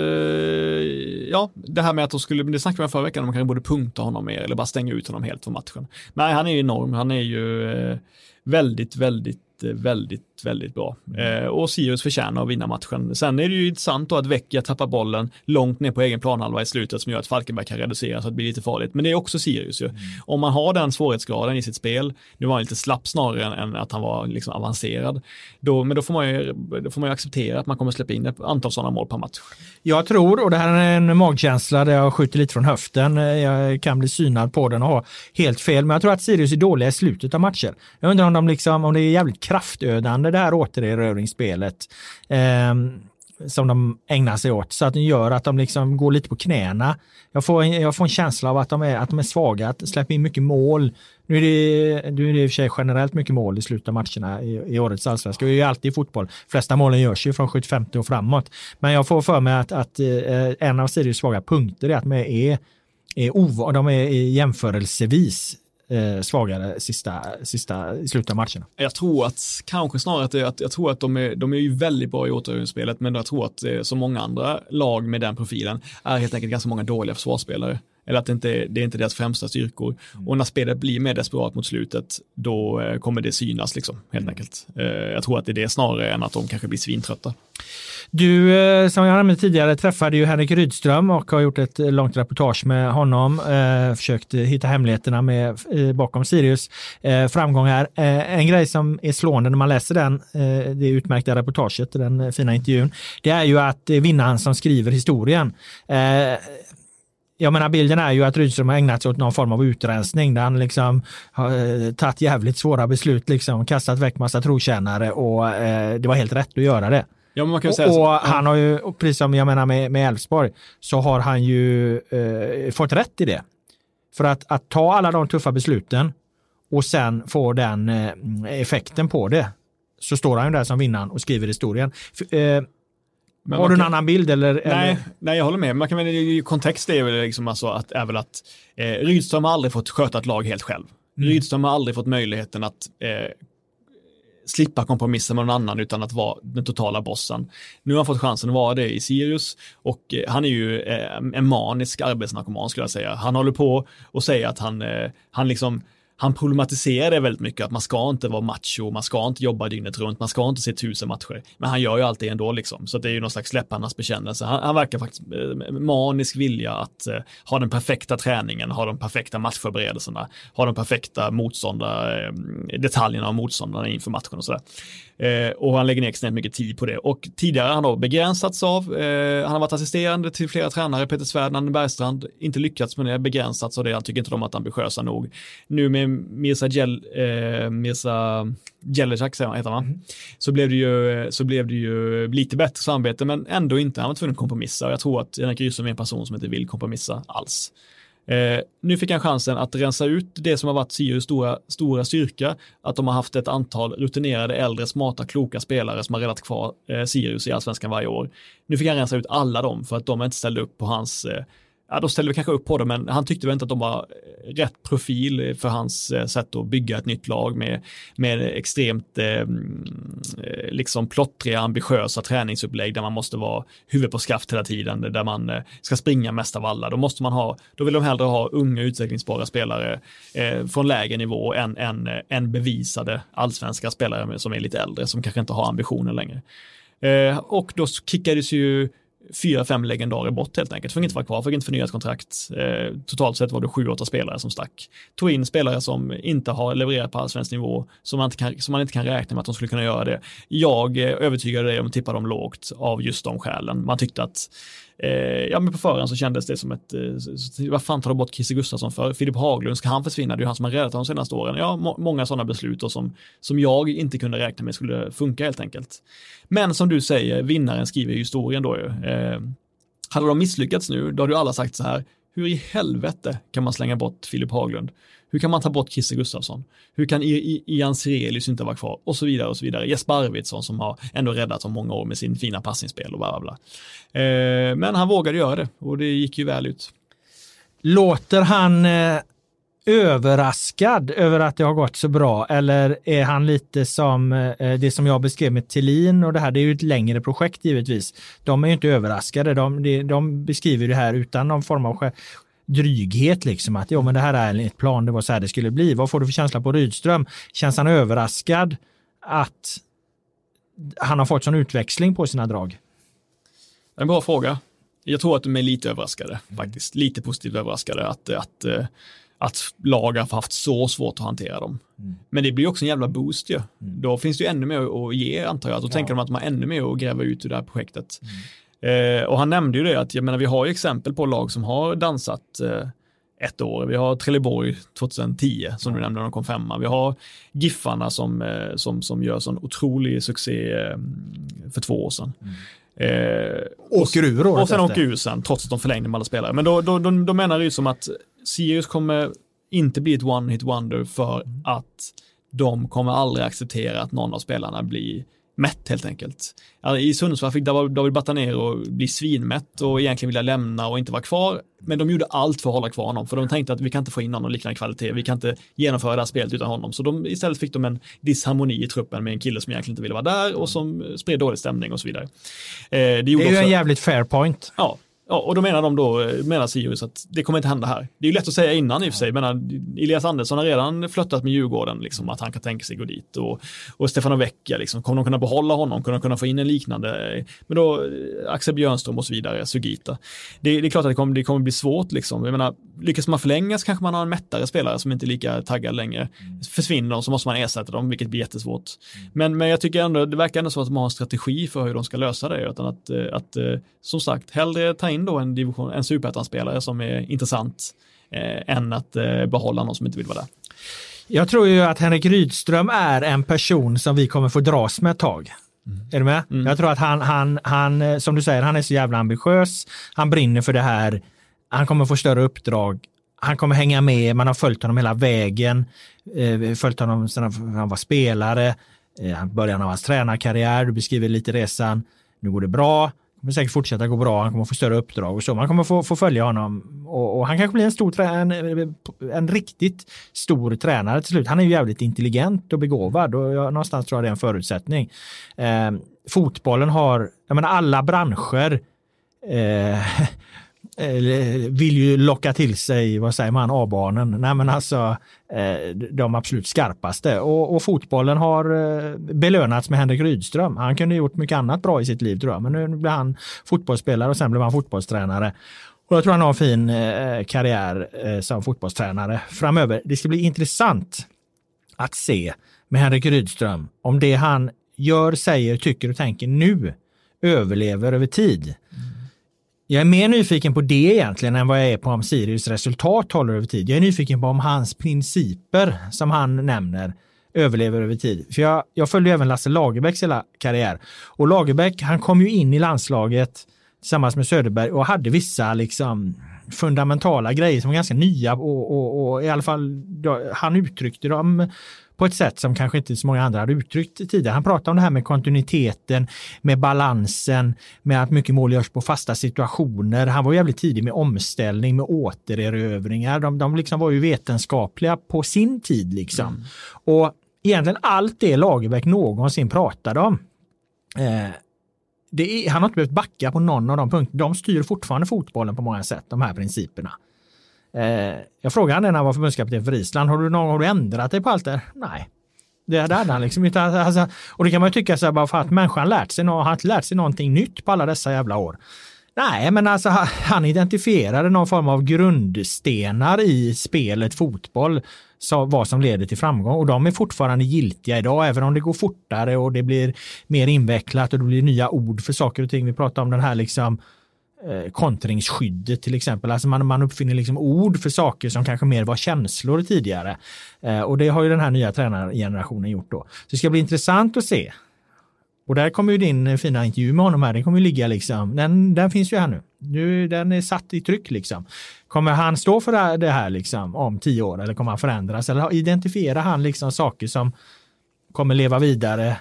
Ja, det här med att de skulle, det snackade vi om förra veckan, om de kanske borde punkta honom mer eller bara stänga ut honom helt från matchen. Nej, han är ju enorm. Han är ju eh, väldigt, väldigt, eh, väldigt väldigt, väldigt bra. Eh, och Sirius förtjänar att vinna matchen. Sen är det ju intressant då att Vecchia tappar bollen långt ner på egen planhalva i slutet som gör att Falkenberg kan reducera så att det blir lite farligt. Men det är också Sirius ju. Mm. Om man har den svårighetsgraden i sitt spel, nu var han lite slapp snarare än, att han var liksom avancerad, då, men då får, man ju, då får man ju acceptera att man kommer släppa in ett antal sådana mål per match. Jag tror, och det här är en magkänsla där jag skjuter lite från höften, jag kan bli synad på den och ha helt fel, men jag tror att Sirius är dåliga i slutet av matcher. Jag undrar om, de liksom, om det är jävligt kraftödande det här återerövringsspelet eh, som de ägnar sig åt så att det gör att de liksom går lite på knäna. Jag får, en, jag får en känsla av att de är, att de är svaga, att släppa in mycket mål. Nu är det, nu är det i och för sig generellt mycket mål i slutet av matcherna i, i årets allsvenska. Det är ju alltid i fotboll. De flesta målen görs ju från 75 och framåt. Men jag får för mig att, att eh, en av Sirius svaga punkter är att de är, är, ov, de är jämförelsevis eh, svagare sista, sista, i slutet av matcherna. Jag tror att, kanske snarare att, det, att jag tror att de är, de är ju väldigt bra i återvinningsspelet, men jag tror att eh, som många andra lag med den profilen är helt enkelt ganska många dåliga försvarsspelare. Eller att det inte det är inte deras främsta styrkor. Mm. Och när spelet blir mer desperat mot slutet, då eh, kommer det synas liksom, helt mm. enkelt. Eh, jag tror att det är det snarare än att de kanske blir svintrötta. Du, eh, som jag nämnde tidigare, träffade ju Henrik Rydström och har gjort ett långt reportage med honom. Försökt hitta hemligheterna med, bakom Sirius framgångar. En grej som är slående när man läser den, det utmärkta reportaget, den fina intervjun, det är ju att det är vinnaren som skriver historien jag menar bilden är ju att Rydström har ägnat sig åt någon form av utrensning där han liksom har eh, tagit jävligt svåra beslut, liksom kastat väck massa trotjänare och eh, det var helt rätt att göra det. Ja, man kan och, säga så. och han har ju, precis som jag menar med, med Elfsborg, så har han ju eh, fått rätt i det. För att, att ta alla de tuffa besluten och sen få den eh, effekten på det, så står han ju där som vinnaren och skriver historien. För, eh, men har du en kan... annan bild? Eller, nej, eller? nej, jag håller med. Man kan, kontext är väl liksom alltså att, är väl att eh, Rydström har aldrig fått sköta ett lag helt själv. Mm. Rydström har aldrig fått möjligheten att eh, slippa kompromissa med någon annan utan att vara den totala bossen. Nu har han fått chansen att vara det i Sirius och eh, han är ju eh, en manisk arbetsnarkoman skulle jag säga. Han håller på och säger att han, eh, han liksom han problematiserar det väldigt mycket, att man ska inte vara macho, man ska inte jobba dygnet runt, man ska inte se tusen matcher. Men han gör ju alltid ändå liksom, så det är ju någon slags läpparnas bekännelse. Han, han verkar faktiskt eh, manisk vilja att eh, ha den perfekta träningen, ha de perfekta matchförberedelserna, ha de perfekta motståndare, eh, detaljerna av motståndarna inför matchen och sådär. Eh, och han lägger ner extremt mycket tid på det. Och tidigare har han då begränsats av, eh, han har varit assisterande till flera tränare, Peter Svärd, Nanne Bergstrand, inte lyckats med det, begränsats av det, han tycker inte de att ambitiösa nog. Nu med Mirza, Gel, eh, Mirza Jelecak, heter han, mm. så, blev det ju, så blev det ju lite bättre samarbete, men ändå inte, han var tvungen att kompromissa. Och jag tror att Henrik Rydström är en person som inte vill kompromissa alls. Eh, nu fick han chansen att rensa ut det som har varit Sirius stora, stora styrka, att de har haft ett antal rutinerade, äldre, smarta, kloka spelare som har räddat kvar eh, Sirius i allsvenskan varje år. Nu fick han rensa ut alla dem för att de inte ställde upp på hans eh, ja, då ställde vi kanske upp på det, men han tyckte väl inte att de var eh, rätt profil för hans eh, sätt att bygga ett nytt lag med, med extremt eh, mm, eh, liksom plottriga, ambitiösa träningsupplägg där man måste vara huvud på skaft hela tiden, där man ska springa mest av alla. Då måste man ha, då vill de hellre ha unga utvecklingsbara spelare eh, från lägre nivå än, än, än bevisade allsvenska spelare som är lite äldre, som kanske inte har ambitioner längre. Eh, och då kickades ju fyra, fem legendarer bort helt enkelt. Fick inte vara kvar, fick inte förnyat kontrakt. Eh, totalt sett var det sju, åtta spelare som stack. Tog in spelare som inte har levererat på allsvensk nivå, som man, inte kan, som man inte kan räkna med att de skulle kunna göra det. Jag eh, övertygade dig om att tippa dem lågt av just de skälen. Man tyckte att Eh, ja, men på förhand så kändes det som ett, eh, vad fan tar du bort Christer Gustafsson för? Filip Haglund, ska han försvinna? Det är ju han som har räddat de senaste åren. Ja, må många sådana beslut och som, som jag inte kunde räkna med skulle funka helt enkelt. Men som du säger, vinnaren skriver historien då ju. Eh, hade de misslyckats nu, då hade ju alla sagt så här, hur i helvete kan man slänga bort Filip Haglund? Hur kan man ta bort Christer Gustafsson? Hur kan Ian Sirelius inte vara kvar? Och så vidare och så vidare. Jesper Arvidsson som har ändå räddat så många år med sin fina passningsspel och bla bla bla. Eh, men han vågade göra det och det gick ju väl ut. Låter han eh, överraskad över att det har gått så bra eller är han lite som eh, eh det som jag beskrev med Tillin och det här, det är ju ett längre projekt givetvis. De är ju inte överraskade, de, de, de beskriver det här utan någon form av dryghet liksom att ja men det här är ett plan, det var så här det skulle bli. Vad får du för känsla på Rydström? Känns han överraskad att han har fått sån utväxling på sina drag? En bra fråga. Jag tror att de är lite överraskade faktiskt, lite positivt överraskade att, att, att lag har haft så svårt att hantera dem. Mm. Men det blir också en jävla boost ju. Mm. Då finns det ju ännu mer att ge antar jag. Då ja. tänker de att de har ännu mer att gräva ut ur det här projektet. Mm. Eh, och han nämnde ju det att jag menar, vi har ju exempel på lag som har dansat eh, ett år. Vi har Trelleborg 2010 som du nämnde, de kom femma. Vi har Giffarna som, eh, som, som gör sån otrolig succé eh, för två år sedan. Mm. Eh, åker ur året Och sen efter. åker ur sen, trots att de förlängde med alla spelare. Men då, då, då, då menar ju som att Sirius kommer inte bli ett one-hit wonder för mm. att de kommer aldrig acceptera att någon av spelarna blir mätt helt enkelt. I Sundsvall fick David Batanero bli svinmätt och egentligen vilja lämna och inte vara kvar. Men de gjorde allt för att hålla kvar honom, för de tänkte att vi kan inte få in någon liknande kvalitet, vi kan inte genomföra det här spelet utan honom. Så de, istället fick de en disharmoni i truppen med en kille som egentligen inte ville vara där och som spred dålig stämning och så vidare. Eh, det, det, är ju också, en jävligt fair point. Ja, Ja, och då menar de då, eh, menar Sirius att det kommer inte hända här. Det är ju lätt att säga innan i och för sig, men eh, Elias Andersson har redan flöttat med Djurgården, liksom, att han kan tänka sig gå dit. Och, och Stefano Vecchia, liksom, kommer de kunna behålla honom? Kommer de kunna få in en liknande? Eh, men då Axel Björnström och så vidare, Sugita. Det, det är klart att det kommer, det kommer bli svårt, liksom. Jag menar, lyckas man förlänga så kanske man har en mättare spelare som inte är lika taggad längre. Försvinner de så måste man ersätta dem, vilket blir jättesvårt. Men, men jag tycker ändå, det verkar ändå som att de har en strategi för hur de ska lösa det, utan att, att som sagt, hellre ta in då en division, en superettan-spelare som är intressant eh, än att eh, behålla någon som inte vill vara där. Jag tror ju att Henrik Rydström är en person som vi kommer få dras med ett tag. Mm. Är du med? Mm. Jag tror att han, han, han, eh, som du säger, han är så jävla ambitiös. Han brinner för det här. Han kommer få större uppdrag. Han kommer hänga med. Man har följt honom hela vägen. Eh, följt honom sedan han var spelare. Eh, början av hans tränarkarriär. Du beskriver lite resan. Nu går det bra kommer säkert fortsätta gå bra. Han kommer få större uppdrag och så. Man kommer få, få följa honom och, och, han kanske blir en stor en, eh, en riktigt stor tränare till slut. Han är ju jävligt intelligent och begåvad och jag, någonstans tror jag det är en förutsättning. Eh, fotbollen har, jag menar alla branscher eh, Eh, vill ju locka till sig, vad säger man, A-barnen. Nej men alltså eh, de absolut skarpaste. Och, och, fotbollen har eh, belönats med Henrik Rydström. Han kunde gjort mycket annat bra i sitt liv tror jag, men nu blev han fotbollsspelare och sen blev han fotbollstränare. Och jag tror han har en fin karriär som fotbollstränare framöver. Det ska bli intressant att se med Henrik Rydström om det han gör, säger, tycker och tänker nu överlever över tid. Mm. Jag är mer nyfiken på det egentligen än vad jag är på om Sirius resultat håller över tid. Jag är nyfiken på om hans principer som han nämner överlever över tid. För jag, jag följde även Lasse Lagerbäcks hela karriär. Och Lagerbäck, han kom ju in i landslaget tillsammans med Söderberg och hade vissa liksom fundamentala grejer som var ganska nya och, och, och i alla fall då, han uttryckte dem på ett sätt som kanske inte så många andra hade uttryckt tidigare. Han pratar om det här med kontinuiteten, med balansen, med att mycket mål görs på fasta situationer. Han var jävligt tidig med omställning, med återerövringar. De, de liksom var ju vetenskapliga på sin tid liksom. Mm. Och egentligen allt det Lagerbäck någonsin pratade om eh, är, han har inte behövt backa på någon av de punkterna. De styr fortfarande fotbollen på många sätt, de här principerna. Eh, jag frågade honom när han var förbundskapten för Island, har du, någon, har du ändrat dig på allt det? Nej. Det hade han liksom inte. Alltså, alltså, och det kan man ju tycka så här, bara för att människan lärt sig, har inte lärt sig någonting nytt på alla dessa jävla år. Nej, men alltså han identifierade någon form av grundstenar i spelet fotboll, så vad som leder till framgång och de är fortfarande giltiga idag, även om det går fortare och det blir mer invecklat och det blir nya ord för saker och ting. Vi pratar om den här liksom eh, kontringsskyddet till exempel. Alltså man, man uppfinner liksom ord för saker som kanske mer var känslor tidigare. Eh, och det har ju den här nya tränargenerationen gjort då. Så det ska bli intressant att se och där kommer ju din fina intervju med honom här, den kommer ju ligga liksom, den, den finns ju här nu. nu. Den är satt i tryck liksom. Kommer han stå för det här liksom om tio år eller kommer han förändras? Eller identifierar han liksom saker som kommer leva vidare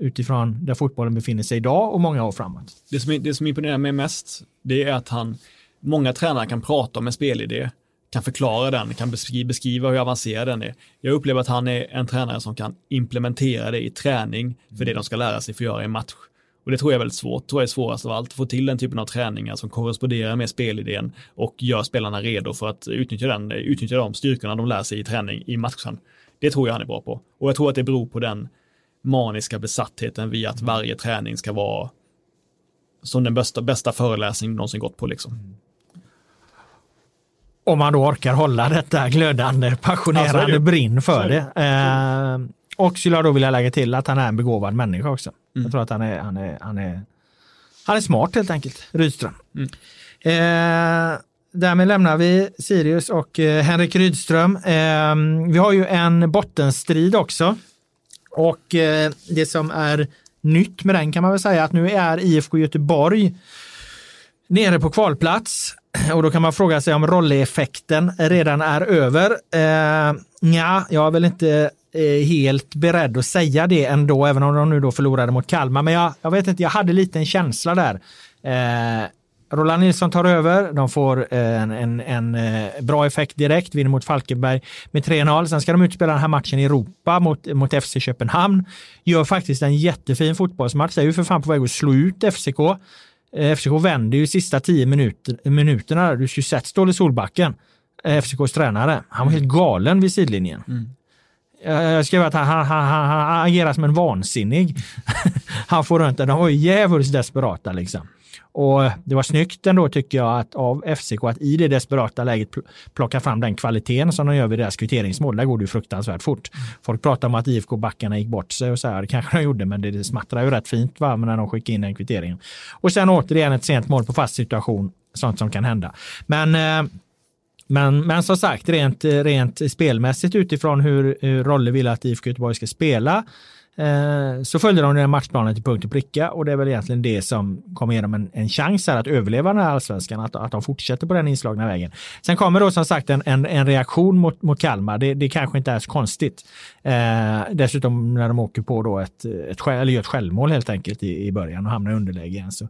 utifrån där fotbollen befinner sig idag och många år framåt? Det som, det som imponerar mig mest, det är att han, många tränare kan prata om en spelidé kan förklara den, kan beskriva hur avancerad den är. Jag upplever att han är en tränare som kan implementera det i träning för det de ska lära sig för att göra i match. Och det tror jag är väldigt svårt, tror jag är svårast av allt, att få till den typen av träningar som korresponderar med spelidén och gör spelarna redo för att utnyttja, den, utnyttja de styrkorna de lär sig i träning i matchen. Det tror jag han är bra på. Och jag tror att det beror på den maniska besattheten vid att varje träning ska vara som den bästa, bästa föreläsning någonsin gått på. Liksom. Om man då orkar hålla detta glödande, passionerande alltså, brinn för det. det. Eh, och skulle jag då vilja lägga till att han är en begåvad människa också. Mm. Jag tror att han är, han är, han är, han är smart helt enkelt, Rydström. Mm. Eh, därmed lämnar vi Sirius och eh, Henrik Rydström. Eh, vi har ju en bottenstrid också. Och eh, det som är nytt med den kan man väl säga att nu är IFK Göteborg nere på kvalplats. Och då kan man fråga sig om rolleffekten redan är över. Eh, ja, jag är väl inte eh, helt beredd att säga det ändå, även om de nu då förlorade mot Kalmar. Men jag, jag vet inte, jag hade lite en känsla där. Eh, Roland Nilsson tar över, de får en, en, en, eh, bra effekt direkt, vinner mot Falkenberg med 3-0. Sen ska de utspela den här matchen i Europa mot, mot FC Köpenhamn. Gör faktiskt en jättefin fotbollsmatch, det är ju för fan på väg att slå ut FCK. Eh, FCK vänder ju sista tio minuter, minuterna. Du skulle sett Ståle Solbacken, eh, FCKs tränare. Han var helt galen vid sidlinjen. Mm. Jag skrev att han, han, han, han, agerar som en vansinnig. han får runt den. De var ju djävulskt desperata liksom. Och det var snyggt ändå tycker jag att av FCK att i det desperata läget plocka fram den kvaliteten som de gör vid deras kvitteringsmål. Där går det ju fruktansvärt fort. Folk pratar om att IFK-backarna gick bort sig och så här. Det kanske de gjorde, men det smattrar ju rätt fint va, när de skickade in den kvitteringen. Och sen återigen ett sent mål på fast situation. Sånt som kan hända. Men eh, men, men som sagt, rent, rent spelmässigt utifrån hur, hur Rolle vill att IFK Göteborg ska spela Eh, Eh, så följde de den matchplanen till punkt och pricka och det är väl egentligen det som kommer ge dem en, en chans här att överleva den här allsvenskan, att, att de fortsätter på den inslagna vägen. Sen kommer då som sagt en, en, en reaktion mot, mot Kalmar, det, det kanske inte är så konstigt. Eh, dessutom när de åker på då ett, ett, eller gör ett självmål helt enkelt i, i början och hamnar i underläge igen. Så,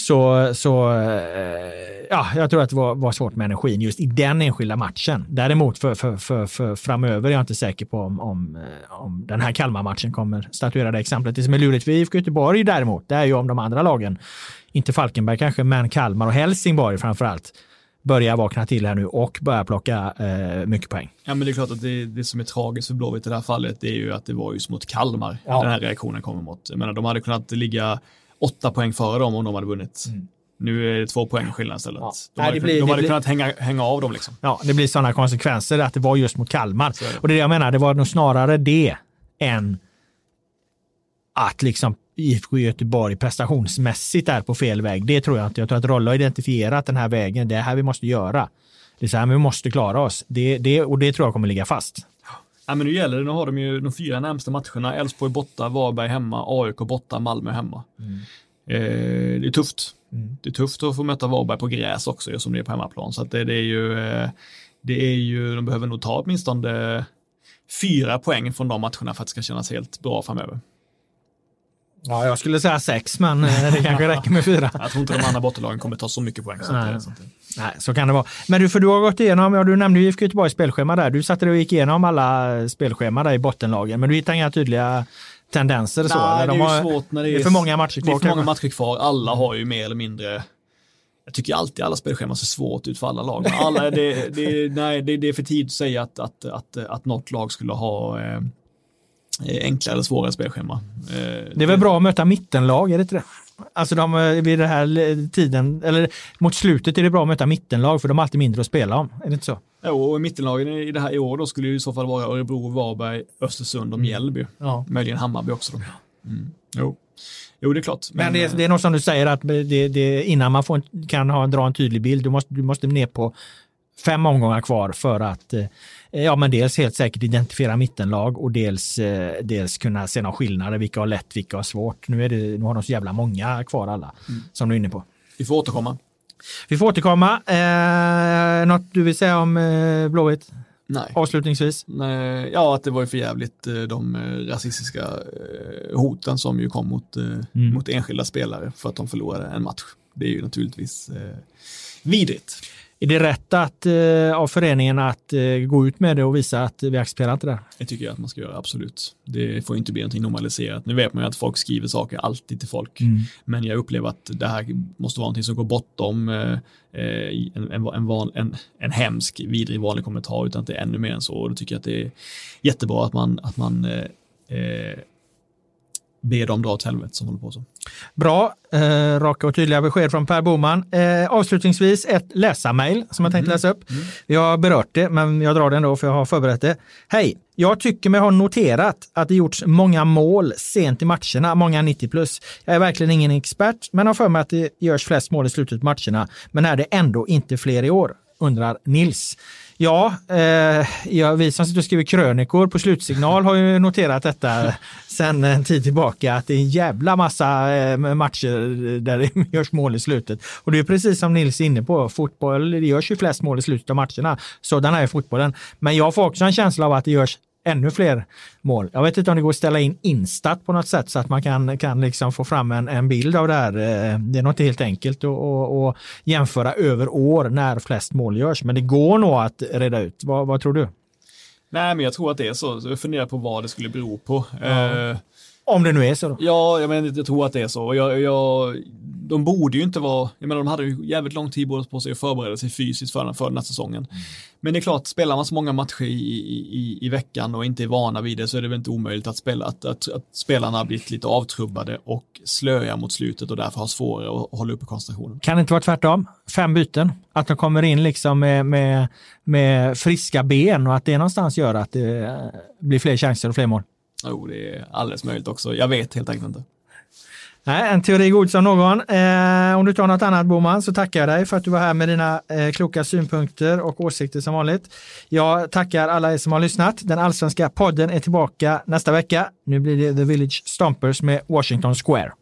så, så eh, ja, jag tror att det var, var, svårt med energin just i den enskilda matchen. Däremot för, för, för, för framöver är jag inte säker på om, om, eh, om den här Kalmar-matchen kommer statuera det exemplet. Det som är lurigt för IFK Göteborg däremot, det är ju om de andra lagen, inte Falkenberg kanske, men Kalmar och Helsingborg framför allt, börjar vakna till här nu och börja plocka eh, mycket poäng. Ja, men det är klart att det, det som är tragiskt för Blåvitt i det här fallet, det är ju att det var just mot Kalmar ja. den här reaktionen kommer mot. Jag menar, de hade kunnat ligga åtta poäng före dem om de hade vunnit. Mm. Nu är det två poäng skillnad istället. Ja. De, hade, blir, de hade blir, kunnat hänga, hänga av dem. Liksom. Ja, det blir sådana konsekvenser att det var just mot Kalmar. Det. Och det är det jag menar, det var nog snarare det än att liksom IFK Göteborg prestationsmässigt är på fel väg. Det tror jag inte. Jag tror att Rolle har identifierat den här vägen. Det är här vi måste göra. Det är så här vi måste klara oss. Det, det, och det tror jag kommer ligga fast. Ja, men nu gäller det, nu har de ju de fyra närmsta matcherna. Elfsborg borta, Varberg hemma, AIK borta, Malmö hemma. Mm. Eh, det är tufft. Mm. Det är tufft att få möta Varberg på gräs också, som det är på hemmaplan. Så det, det, är ju, eh, det är ju, de behöver nog ta åtminstone fyra poäng från de matcherna för att det ska kännas helt bra framöver. Ja, jag skulle säga sex, men eh, det kanske räcker med fyra. jag tror inte de andra bottenlagen kommer ta så mycket poäng. Så Nej. Det, så Nej, så kan det vara. Men du, för du har gått igenom, ja, du nämnde ju IFK Göteborgs spelschema där. Du satte dig och gick igenom alla spelscheman där i bottenlagen, men du hittade inga tydliga tendenser Nej, så? Nej, det är har, svårt när det är, det är för många matcher kvar. Det är för många matcher kvar. Alla har ju mer eller mindre jag tycker alltid alla spelscheman ser svårt ut för alla lag. Alla, det, det, nej, det, det är för tidigt att säga att, att, att, att något lag skulle ha eh, enklare eller svårare spelschema. Eh, det är väl bra att möta mittenlag, är det inte det? Alltså de, eh, vid den här tiden, eller mot slutet är det bra att möta mittenlag för de har alltid mindre att spela om. Är det inte så? Jo, och mittenlagen i det här i år då skulle det i så fall vara Örebro, Varberg, Östersund och Mjällby. Ja. Möjligen Hammarby också. Då. Mm. Jo. jo, det är klart. Men, men det, är, det är nog som du säger att det, det, innan man får, kan ha, dra en tydlig bild, du måste, du måste ner på fem omgångar kvar för att eh, ja, men dels helt säkert identifiera mittenlag och dels, eh, dels kunna se några skillnader, vilka har lätt, vilka har svårt. Nu, är det, nu har de så jävla många kvar alla, mm. som du är inne på. Vi får återkomma. Vi får återkomma. Eh, något du vill säga om eh, Blåvitt? Nej. Avslutningsvis? Nej, ja, att det var ju för jävligt eh, de rasistiska hoten som ju kom mot, mm. mot enskilda spelare för att de förlorade en match. Det är ju naturligtvis eh, vidrigt. Är det rätt att, eh, av föreningen att eh, gå ut med det och visa att vi accepterar inte det? Det tycker jag att man ska göra, absolut. Det får inte bli någonting normaliserat. Nu vet man ju att folk skriver saker alltid till folk, mm. men jag upplever att det här måste vara någonting som går bortom eh, eh en, en, en, van, en, en hemsk, vidrig vanlig kommentar, utan att det är ännu mer än så. Och då tycker jag att det är jättebra att man, att man eh, eh be dem dra åt helvete som håller på så. Bra, eh, raka och tydliga besked från Per Boman. Eh, avslutningsvis ett läsarmail som jag tänkte mm. läsa upp. Mm. Jag har berört det, men jag drar det ändå för jag har förberett det. Hej! Jag tycker mig ha noterat att det gjorts många mål sent i matcherna, många 90 plus. Jag är verkligen ingen expert, men har för mig att det görs flest mål i slutet på matcherna. Men är det ändå inte fler i år? Undrar Nils. Ja, eh, ja, vi som sitter och skriver krönikor på slutsignal har ju noterat detta sen en tid tillbaka att det är en jävla massa eh, matcher där det görs mål i slutet. Och det är precis som Nils är inne på, fotboll, det görs ju flest mål i slutet av matcherna. Sådan är fotbollen. Men jag får också en känsla av att det görs ännu fler mål. Jag vet inte om det går att ställa in Instat på något sätt så att man kan, kan liksom få fram en, en bild av det här. Eh, det är nog inte helt enkelt att jämföra över år när flest mål görs, men det går nog att reda ut. Vad, vad tror du? Nej, men jag tror att det är så. Jag funderar på vad det skulle bero på. Ja. Uh, om det nu är så då? Ja, jag, menar, jag tror att det är så. Jag, jag, de borde ju inte vara, jag menar de hade ju jävligt lång tid på sig att förbereda sig fysiskt för, för den här säsongen. Men det är klart, spelar man så många matcher i, i, i veckan och inte är vana vid det så är det väl inte omöjligt att, spela, att, att, att spelarna har blivit lite avtrubbade och slöja mot slutet och därför har svårare att hålla uppe koncentrationen. Kan det inte vara tvärtom? Fem byten, att de kommer in liksom med, med, med friska ben och att det någonstans gör att det blir fler chanser och fler mål. Jo, det är alldeles möjligt också. Jag vet helt enkelt inte. Nej, en teori god som någon. Eh, om du tar något annat Boman så tackar jag dig för att du var här med dina eh, kloka synpunkter och åsikter som vanligt. Jag tackar alla er som har lyssnat. Den allsvenska podden är tillbaka nästa vecka. Nu blir det The Village Stompers med Washington Square.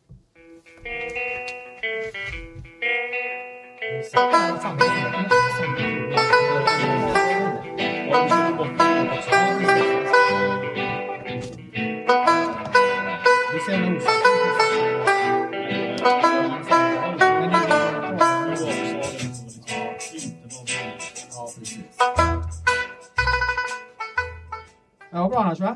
Ja, bra annars va?